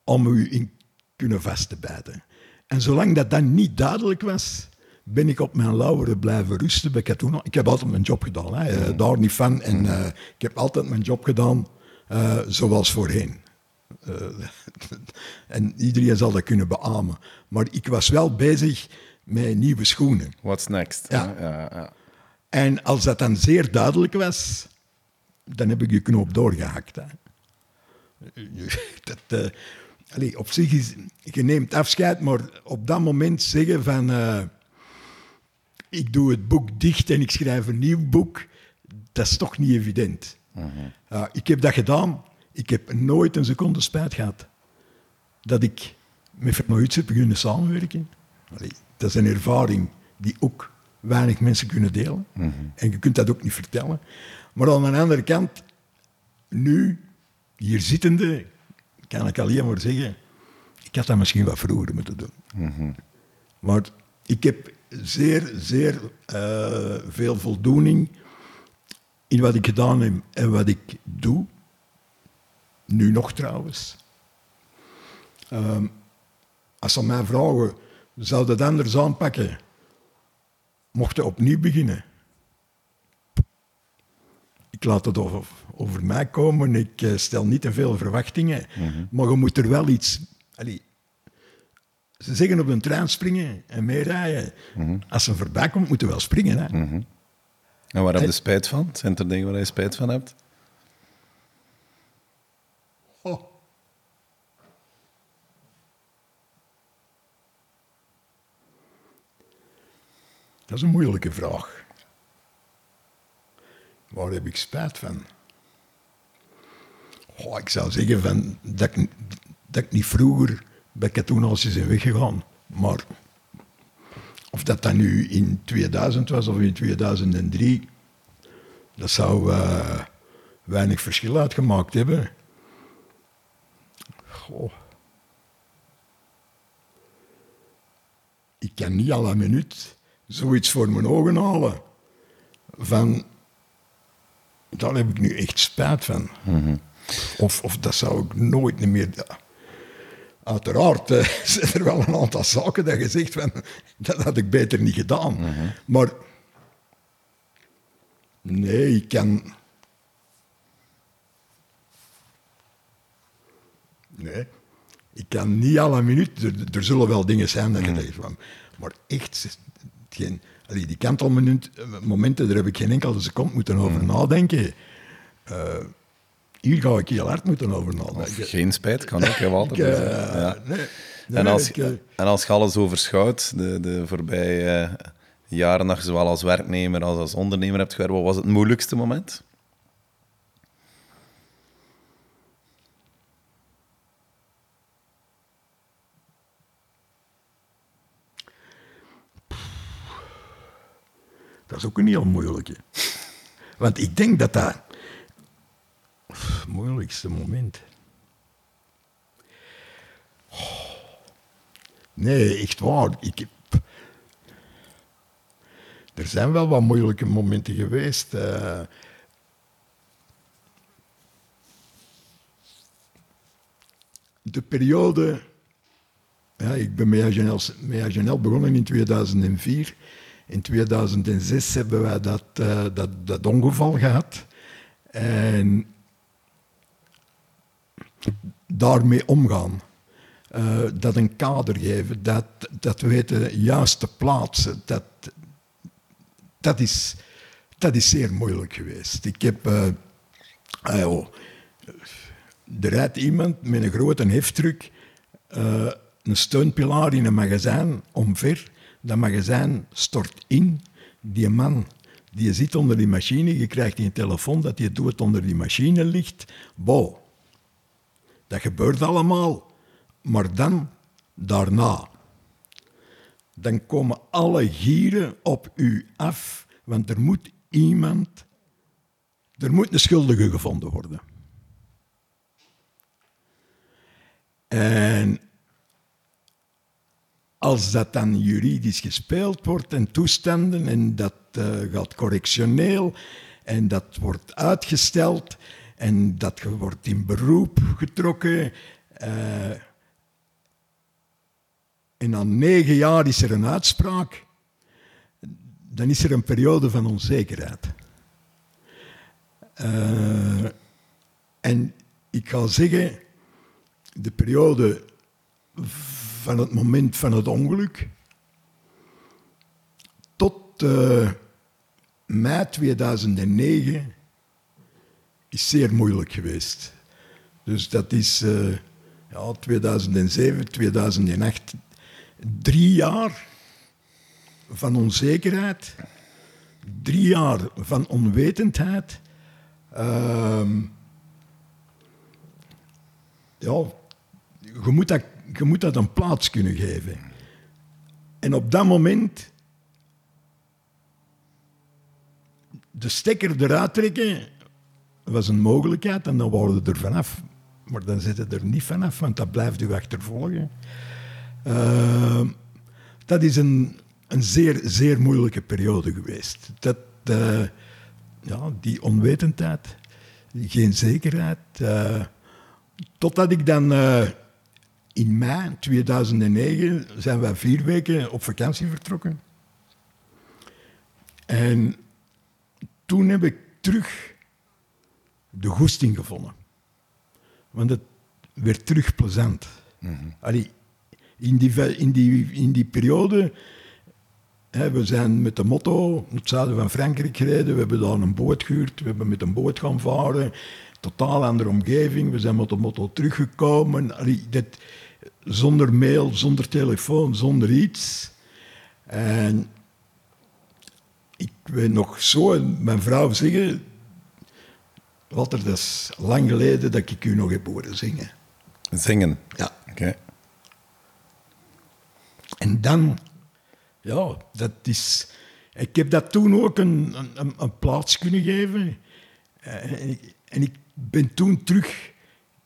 om u in kunnen vast te bijten. En zolang dat dan niet duidelijk was, ben ik op mijn lauweren blijven rusten bij Katoena. Ik heb altijd mijn job gedaan, hè. eh, daar niet van. En eh, ik heb altijd mijn job gedaan eh, zoals voorheen. En iedereen zal dat kunnen beamen. Maar ik was wel bezig met nieuwe schoenen. What's next? Ja, ja. En als dat dan zeer duidelijk was, dan heb ik je knoop doorgehakt. Hè. Dat, eh, op zich is, je neemt afscheid, maar op dat moment zeggen van, eh, ik doe het boek dicht en ik schrijf een nieuw boek, dat is toch niet evident. Ja, ik heb dat gedaan. Ik heb nooit een seconde spijt gehad dat ik met Fernand heb beginnen samenwerken. Allee, dat is een ervaring die ook weinig mensen kunnen delen. En je kunt dat ook niet vertellen. Maar aan de andere kant, nu, hier zittende, kan ik alleen maar zeggen, ik had dat misschien wat vroeger moeten doen. Maar ik heb zeer, zeer eh, veel voldoening in wat ik gedaan heb en wat ik doe. Nu nog trouwens. Ehm, als ze mij vragen, zou dat anders aanpakken? Mocht je opnieuw beginnen? Ik laat het over, over mij komen. Ik eh, stel niet te veel verwachtingen. Maar je moet er wel iets... Allee, ze zeggen op een trein springen en meerijden. Als ze voorbij komt, moet je wel springen. Hè? En waar heb je spijt van? Zijn er dingen waar je spijt van hebt? Oh. Dat is een moeilijke vraag. Waar heb ik spijt van? Oh, ik zou zeggen van, dat, ik, dat ik niet vroeger bij Katoenhuisjes ben weggegaan. Maar of dat dan nu in 2000 was of in 2003, dat zou eh, weinig verschil uitgemaakt hebben. Goh. Ik kan niet à la minuut zoiets voor mijn ogen halen. Van, daar heb ik nu echt spijt van. of, of dat zou ik nooit meer... Uiteraard eh, zijn er wel een aantal zaken dat je zegt van, dat had ik beter niet gedaan. Maar nee, ik kan... Nee, ik kan niet la minuut. Er, er zullen wel dingen zijn dat je denkt van. Maar echt, geen, allee, die kantelmomenten, daar heb ik geen enkele seconde moeten over nadenken. Eh, hier ga ik heel hard moeten over nadenken. Geen spijt, kan ook, hè, Walter. Ik, Dus, ja. nee, nee, En als, ik, eh, en als je alles overschouwt, de, de voorbije jaren dat je zowel als werknemer als als ondernemer hebt gewerkt, wat was het moeilijkste moment? Dat is ook een heel moeilijke. Want ik denk dat dat... Moeilijkste moment... Oh. Nee, echt waar. Ik. Er zijn wel wat moeilijke momenten geweest. eh. de periode... Ja, ik ben met AGNL, met begonnen in 2004. In 2006 hebben wij dat, eh, dat, dat ongeval gehad. En daarmee omgaan. Eh, dat een kader geven, dat, dat weten juist te plaatsen, dat, dat, is, dat is zeer moeilijk geweest. Ik heb... joh, er rijdt iemand met een grote heftruck een steunpilaar in een magazijn omver. Dat magazijn stort in. Die man die zit onder die machine, je krijgt een telefoon dat je doet onder die machine ligt. Wow. Dat gebeurt allemaal. Maar dan, daarna, dan komen alle gieren op u af, want er moet iemand, er moet een schuldige gevonden worden. En als dat dan juridisch gespeeld wordt en toestanden en dat eh, gaat correctioneel en dat wordt uitgesteld en dat wordt in beroep getrokken. eh, en na negen jaar is er een uitspraak, dan is er een periode van onzekerheid. Eh, en ik ga zeggen, de periode van het moment van het ongeluk tot eh, mei 2009 is zeer moeilijk geweest. Dus dat is eh, ja, 2007, 2008, drie jaar van onzekerheid, drie jaar van onwetendheid. Ehm, ja, je moet, dat, je moet dat een plaats kunnen geven. En op dat moment de stekker eruit trekken was een mogelijkheid en dan waren we er vanaf. Maar dan zit je er niet vanaf, want dat blijft u achtervolgen. Eh, dat is een, een zeer, zeer moeilijke periode geweest. Dat, eh, ja, die onwetendheid, geen zekerheid. eh, totdat ik dan eh, in mei 2009 zijn wij vier weken op vakantie vertrokken. En toen heb ik terug de goesting gevonden. Want het werd terug plezant. Allee, in, die, in, die, in die periode, hè, we zijn met de motto naar het zuiden van Frankrijk gereden, we hebben daar een boot gehuurd, we hebben met een boot gaan varen, totaal andere omgeving, we zijn met de motto teruggekomen, Allee, dit, zonder mail, zonder telefoon, zonder iets. En ik weet nog zo, mijn vrouw zeggen, Walter, dat is lang geleden dat ik u nog heb horen zingen. Zingen. Ja. Oké. En dan, ja, dat is. Ik heb dat toen ook een, een, een plaats kunnen geven. Eh, En ik, en ik ben toen terug.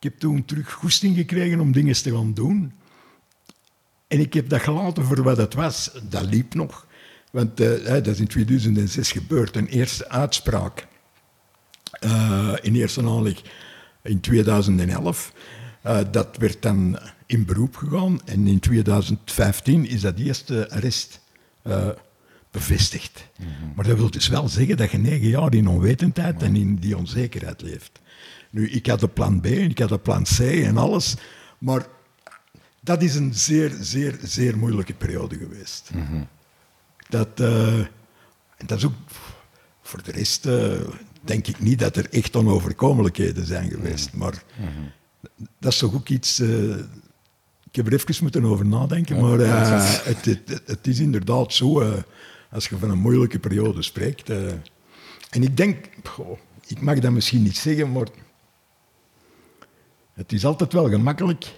Ik heb toen terug goesting gekregen om dingen te gaan doen. En ik heb dat gelaten voor wat het was. Dat liep nog. Want eh, dat is in 2006 gebeurd. Een eerste uitspraak eh, in eerste aanleg in 2011. Eh, dat werd dan in beroep gegaan en in 2015 is dat eerste arrest bevestigd. Maar dat wil dus wel zeggen dat je negen jaar in onwetendheid en in die onzekerheid leeft. Nu, ik had een plan B, ik had een plan C en alles, maar dat is een zeer, zeer, zeer moeilijke periode geweest. Dat, eh, en dat is ook voor de rest, eh, denk ik niet dat er echt onoverkomelijkheden zijn geweest. Mhm. Maar dat is toch ook iets... eh, ik heb er even moeten over nadenken, maar het, het, het is inderdaad zo, als je van een moeilijke periode spreekt. en ik denk, goh, ik mag dat misschien niet zeggen, maar het is altijd wel gemakkelijk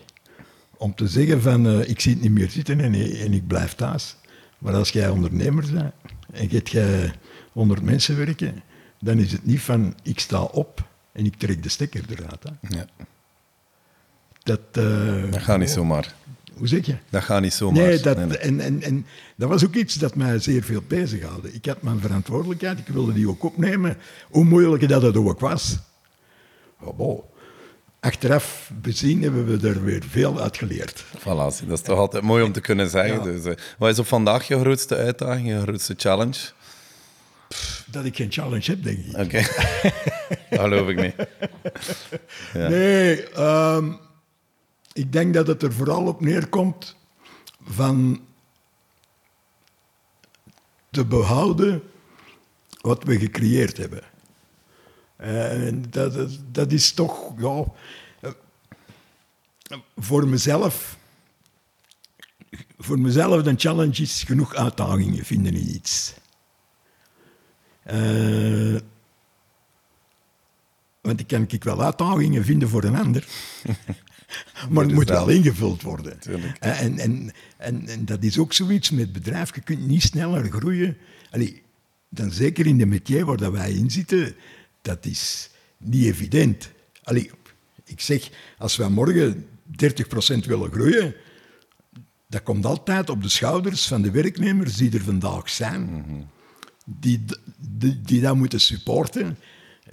om te zeggen van eh, ik zie het niet meer zitten en, en ik blijf thuis. Maar als jij ondernemer bent en gaat jij 100 mensen werken, dan is het niet van ik sta op en ik trek de stekker eruit. Hè. Ja. Dat, eh, Dat gaat niet zomaar. Hoe zeg je? Dat gaat niet zomaar. Nee, dat, Nee, nee. En, en, en dat was ook iets dat mij zeer veel bezighoude. Ik had mijn verantwoordelijkheid, ik wilde die ook opnemen, hoe moeilijk dat het ook was. Oh, bon. Achteraf bezien hebben we er weer veel uit geleerd. Voilà, dat is toch altijd mooi om te kunnen zeggen. Ja. Dus, eh, wat is op vandaag je grootste uitdaging, je grootste challenge? Dat ik geen challenge heb, denk ik. Oké, dat geloof ik niet. Ja. Nee, ehm, ik denk dat het er vooral op neerkomt van te behouden wat we gecreëerd hebben. En dat, dat, dat is toch, ja, eh, voor mezelf, voor mezelf een challenge is genoeg uitdagingen vinden in iets. Eh, want ik kan ik wel uitdagingen vinden voor een ander. maar het moet wel- ingevuld worden. Tuurlijk. En, en, en, en dat is ook zoiets met bedrijf. Je kunt niet sneller groeien. Allee, dan zeker in de métier waar dat wij in zitten, dat is niet evident. Allee, ik zeg, als wij morgen 30% willen groeien, dat komt altijd op de schouders van de werknemers die er vandaag zijn die, die, die dat moeten supporten.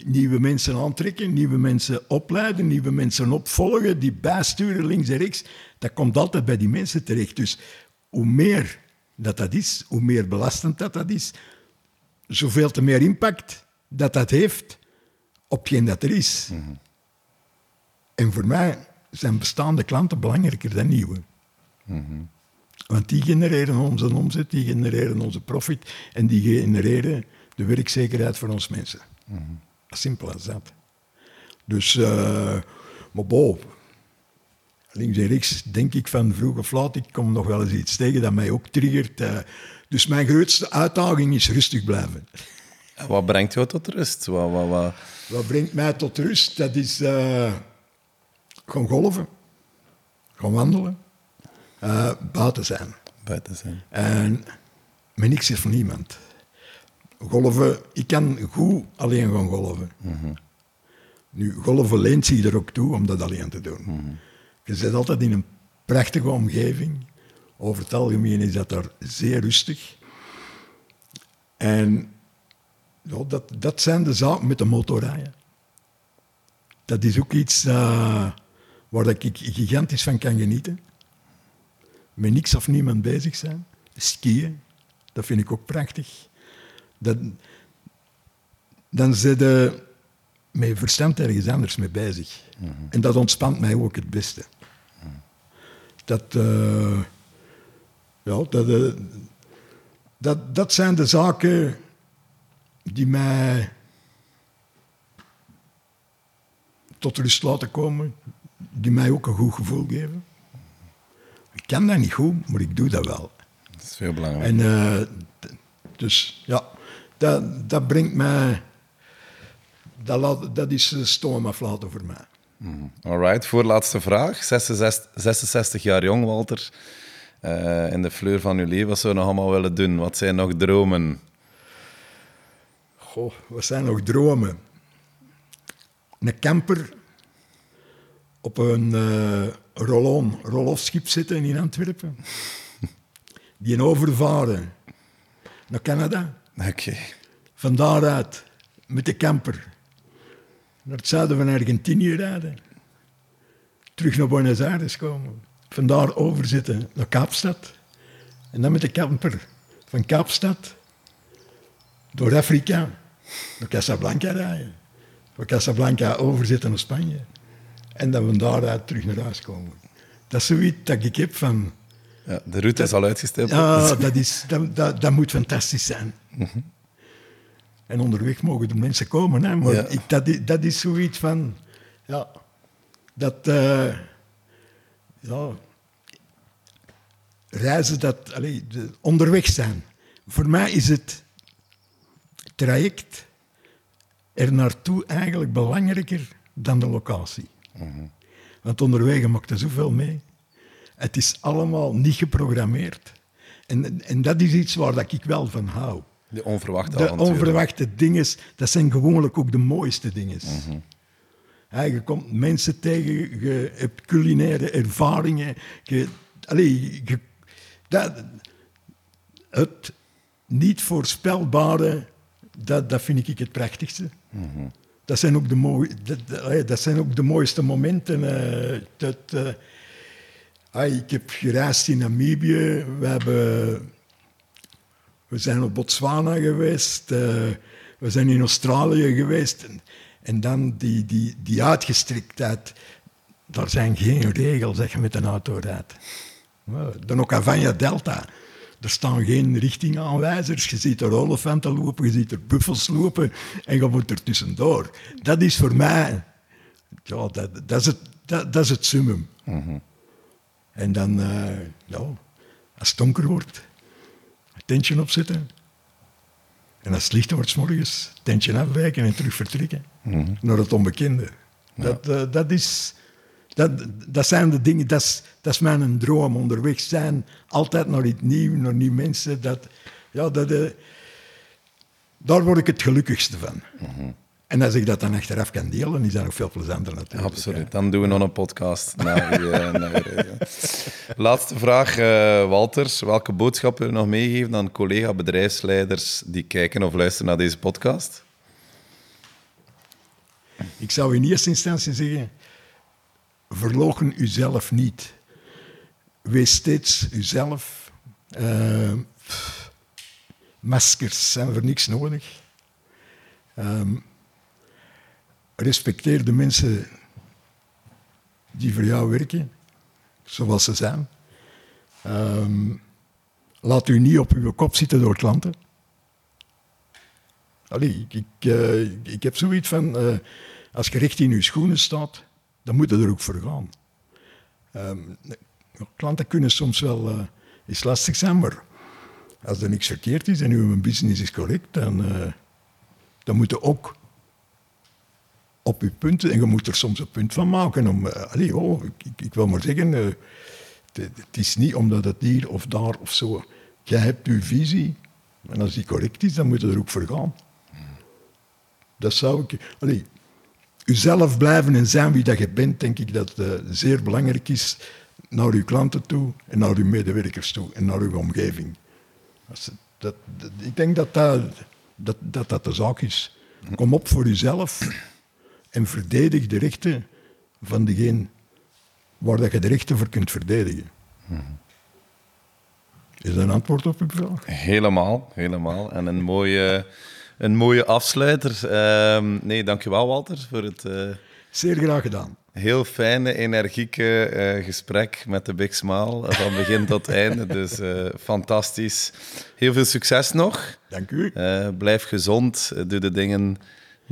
Nieuwe mensen aantrekken, nieuwe mensen opleiden, nieuwe mensen opvolgen, die bijsturen links en rechts. Dat komt altijd bij die mensen terecht. Dus hoe meer dat dat is, hoe meer belastend dat dat is, zoveel te meer impact dat dat heeft op hetgeen dat er is. En voor mij zijn bestaande klanten belangrijker dan nieuwe. Want die genereren onze omzet, die genereren onze profit en die genereren de werkzekerheid voor ons mensen. Simpel als dat. Dus, eh maar bon, links en rechts denk ik van vroeg of laat, ik kom nog wel eens iets tegen dat mij ook triggert. eh. dus mijn grootste uitdaging is rustig blijven. En Wat brengt jou tot rust? Wat, wat, wat? Wat brengt mij tot rust? Dat is eh gewoon golven, gewoon wandelen, eh, buiten zijn. Buiten zijn. En met niks is van niemand. Golven, ik kan goed alleen gaan golven. Nu, golven leent zich er ook toe om dat alleen te doen. Je zit altijd in een prachtige omgeving. Over het algemeen is dat daar zeer rustig. En dat, dat zijn de zaken met de motorrijden. Dat is ook iets eh, waar ik gigantisch van kan genieten met niks of niemand bezig zijn. Skiën, dat vind ik ook prachtig. Dat, dan zit je met verstand ergens anders mee bezig. En dat ontspant mij ook het beste. Dat, eh, ja, dat, eh, dat, dat zijn de zaken die mij tot rust laten komen, die mij ook een goed gevoel geven. Ik kan dat niet goed, maar ik doe dat wel. Dat is veel belangrijk. En eh, dus ja, dat, dat brengt mij. Dat, laat, dat is uh, stoom aflaten voor mij. Alright, voorlaatste vraag. 66, 66 jaar jong, Walter. Eh, in de fleur van uw leven, wat zou je nog allemaal willen doen? Wat zijn nog dromen? Goh, wat zijn nog dromen? Een camper op een eh roll-on, roll-off schip zitten in Antwerpen. Die een overvaren naar Canada. Oké. Van daaruit met de camper naar het zuiden van Argentinië rijden. Terug naar Buenos Aires komen. Vandaar overzitten naar Kaapstad. En dan met de camper van Kaapstad door Afrika naar Casablanca rijden. Van Casablanca overzitten naar Spanje. En dan van daaruit terug naar huis komen. Dat is zoiets dat ik heb van... Ja, de route is al uitgestippeld. Ja, dat, is, dat, dat, dat moet fantastisch zijn. En onderweg mogen de mensen komen. Hè? Maar Ja. ik, dat, is, dat is zoiets van... Ja, dat... eh, ja, reizen, dat... Allee, de, onderweg zijn. Voor mij is het traject er naartoe eigenlijk belangrijker dan de locatie. Want onderweg maakt er zoveel mee. Het is allemaal niet geprogrammeerd. En, en dat is iets waar dat ik wel van hou. De onverwachte De avonturen. onverwachte dingen, dat zijn gewoonlijk ook de mooiste dingen. Ja, je komt mensen tegen, je hebt culinaire ervaringen. Je, allee, je, dat, het niet voorspelbare, dat, dat vind ik het prachtigste. Dat, zijn ook de mooi, dat, zijn ook de mooiste momenten. eh, dat, eh, ik heb gereisd in Namibië. We hebben we zijn op Botswana geweest, eh, we zijn in Australië geweest. En, dan die, die, die uitgestrektheid. Daar zijn geen regels dat met een auto rijdt. Nou, De Okavanya Delta. Er staan geen richtingaanwijzers. Je ziet er olifanten lopen, je ziet er buffels lopen en je moet er tussendoor. Dat is voor mij... Ja, dat, dat, is, het, dat, dat is het summum. En dan, ja, als het donker wordt, tentje opzetten. En als het licht wordt, s morgens, tentje afwijken en terug vertrekken. Naar het onbekende. Dat, eh, dat, is, dat, dat zijn de dingen, dat is, dat is mijn droom. Onderweg zijn, altijd naar iets nieuws, naar nieuwe mensen. Dat, ja, dat, eh, daar word ik het gelukkigste van. En als ik dat dan achteraf kan delen, is dat nog veel plezanter natuurlijk. Absoluut. Dan doen we nog een podcast. naar radio. Laatste vraag, eh, Walter. Welke boodschap wil je nog meegeven aan collega-bedrijfsleiders die kijken of luisteren naar deze podcast? Ik zou in eerste instantie zeggen, verloochen uzelf niet. Wees steeds uzelf. Eh, pff, maskers zijn voor niks nodig. Ehm, respecteer de mensen die voor jou werken, zoals ze zijn. Ehm, laat u niet op uw kop zitten door klanten. Allee, ik, ik, eh, heb zoiets van, eh, als je recht in je schoenen staat, dan moet je er ook voor gaan. Ehm, klanten kunnen soms wel eh, eens lastig zijn, maar als er niks verkeerd is en uw business is correct, dan, eh, dan moet je ook op je punten, en je moet er soms een punt van maken. Om, eh, allee, oh, ik, wil maar zeggen, het, is niet omdat het hier of daar of zo. Jij hebt je visie, en als die correct is, dan moet je er ook voor gaan. Dat zou ik... Allee, uzelf blijven en zijn wie dat je bent, denk ik dat het zeer belangrijk is naar uw klanten toe en naar uw medewerkers toe en naar uw omgeving. Dat, ik denk dat dat, dat, dat dat de zaak is. Kom op voor uzelf en verdedig de rechten van degene waar dat je de rechten voor kunt verdedigen. Is dat een antwoord op uw vraag? Helemaal, helemaal. En een mooie, een mooie afsluiter. Ehm, nee, dankjewel Walter voor het eh, Zeer graag gedaan. heel fijne, energieke eh, gesprek met de Big Smile. Van begin tot einde. Dus eh, fantastisch. Heel veel succes nog. Dank u. Blijf gezond. Doe de dingen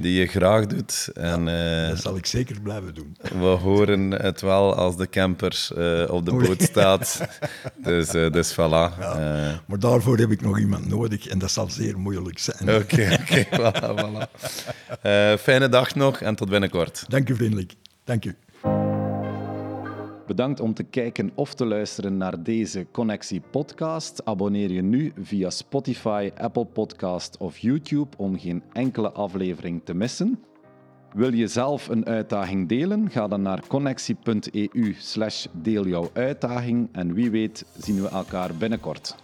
die je graag doet. En eh, Dat zal ik zeker blijven doen. we horen het wel als de camper eh, op de boot staat. Dus, dus voilà. Eh, Maar daarvoor heb ik nog iemand nodig en dat zal zeer moeilijk zijn. Oké, oké, voilà, voilà. Fijne dag nog en tot binnenkort. Dank u vriendelijk. Dank u. Bedankt om te kijken of te luisteren naar deze Connectie podcast. Abonneer je nu via Spotify, Apple Podcast of YouTube om geen enkele aflevering te missen. Wil je zelf een uitdaging delen? Ga dan naar connectie.eu slash deel jouw uitdaging en wie weet zien we elkaar binnenkort.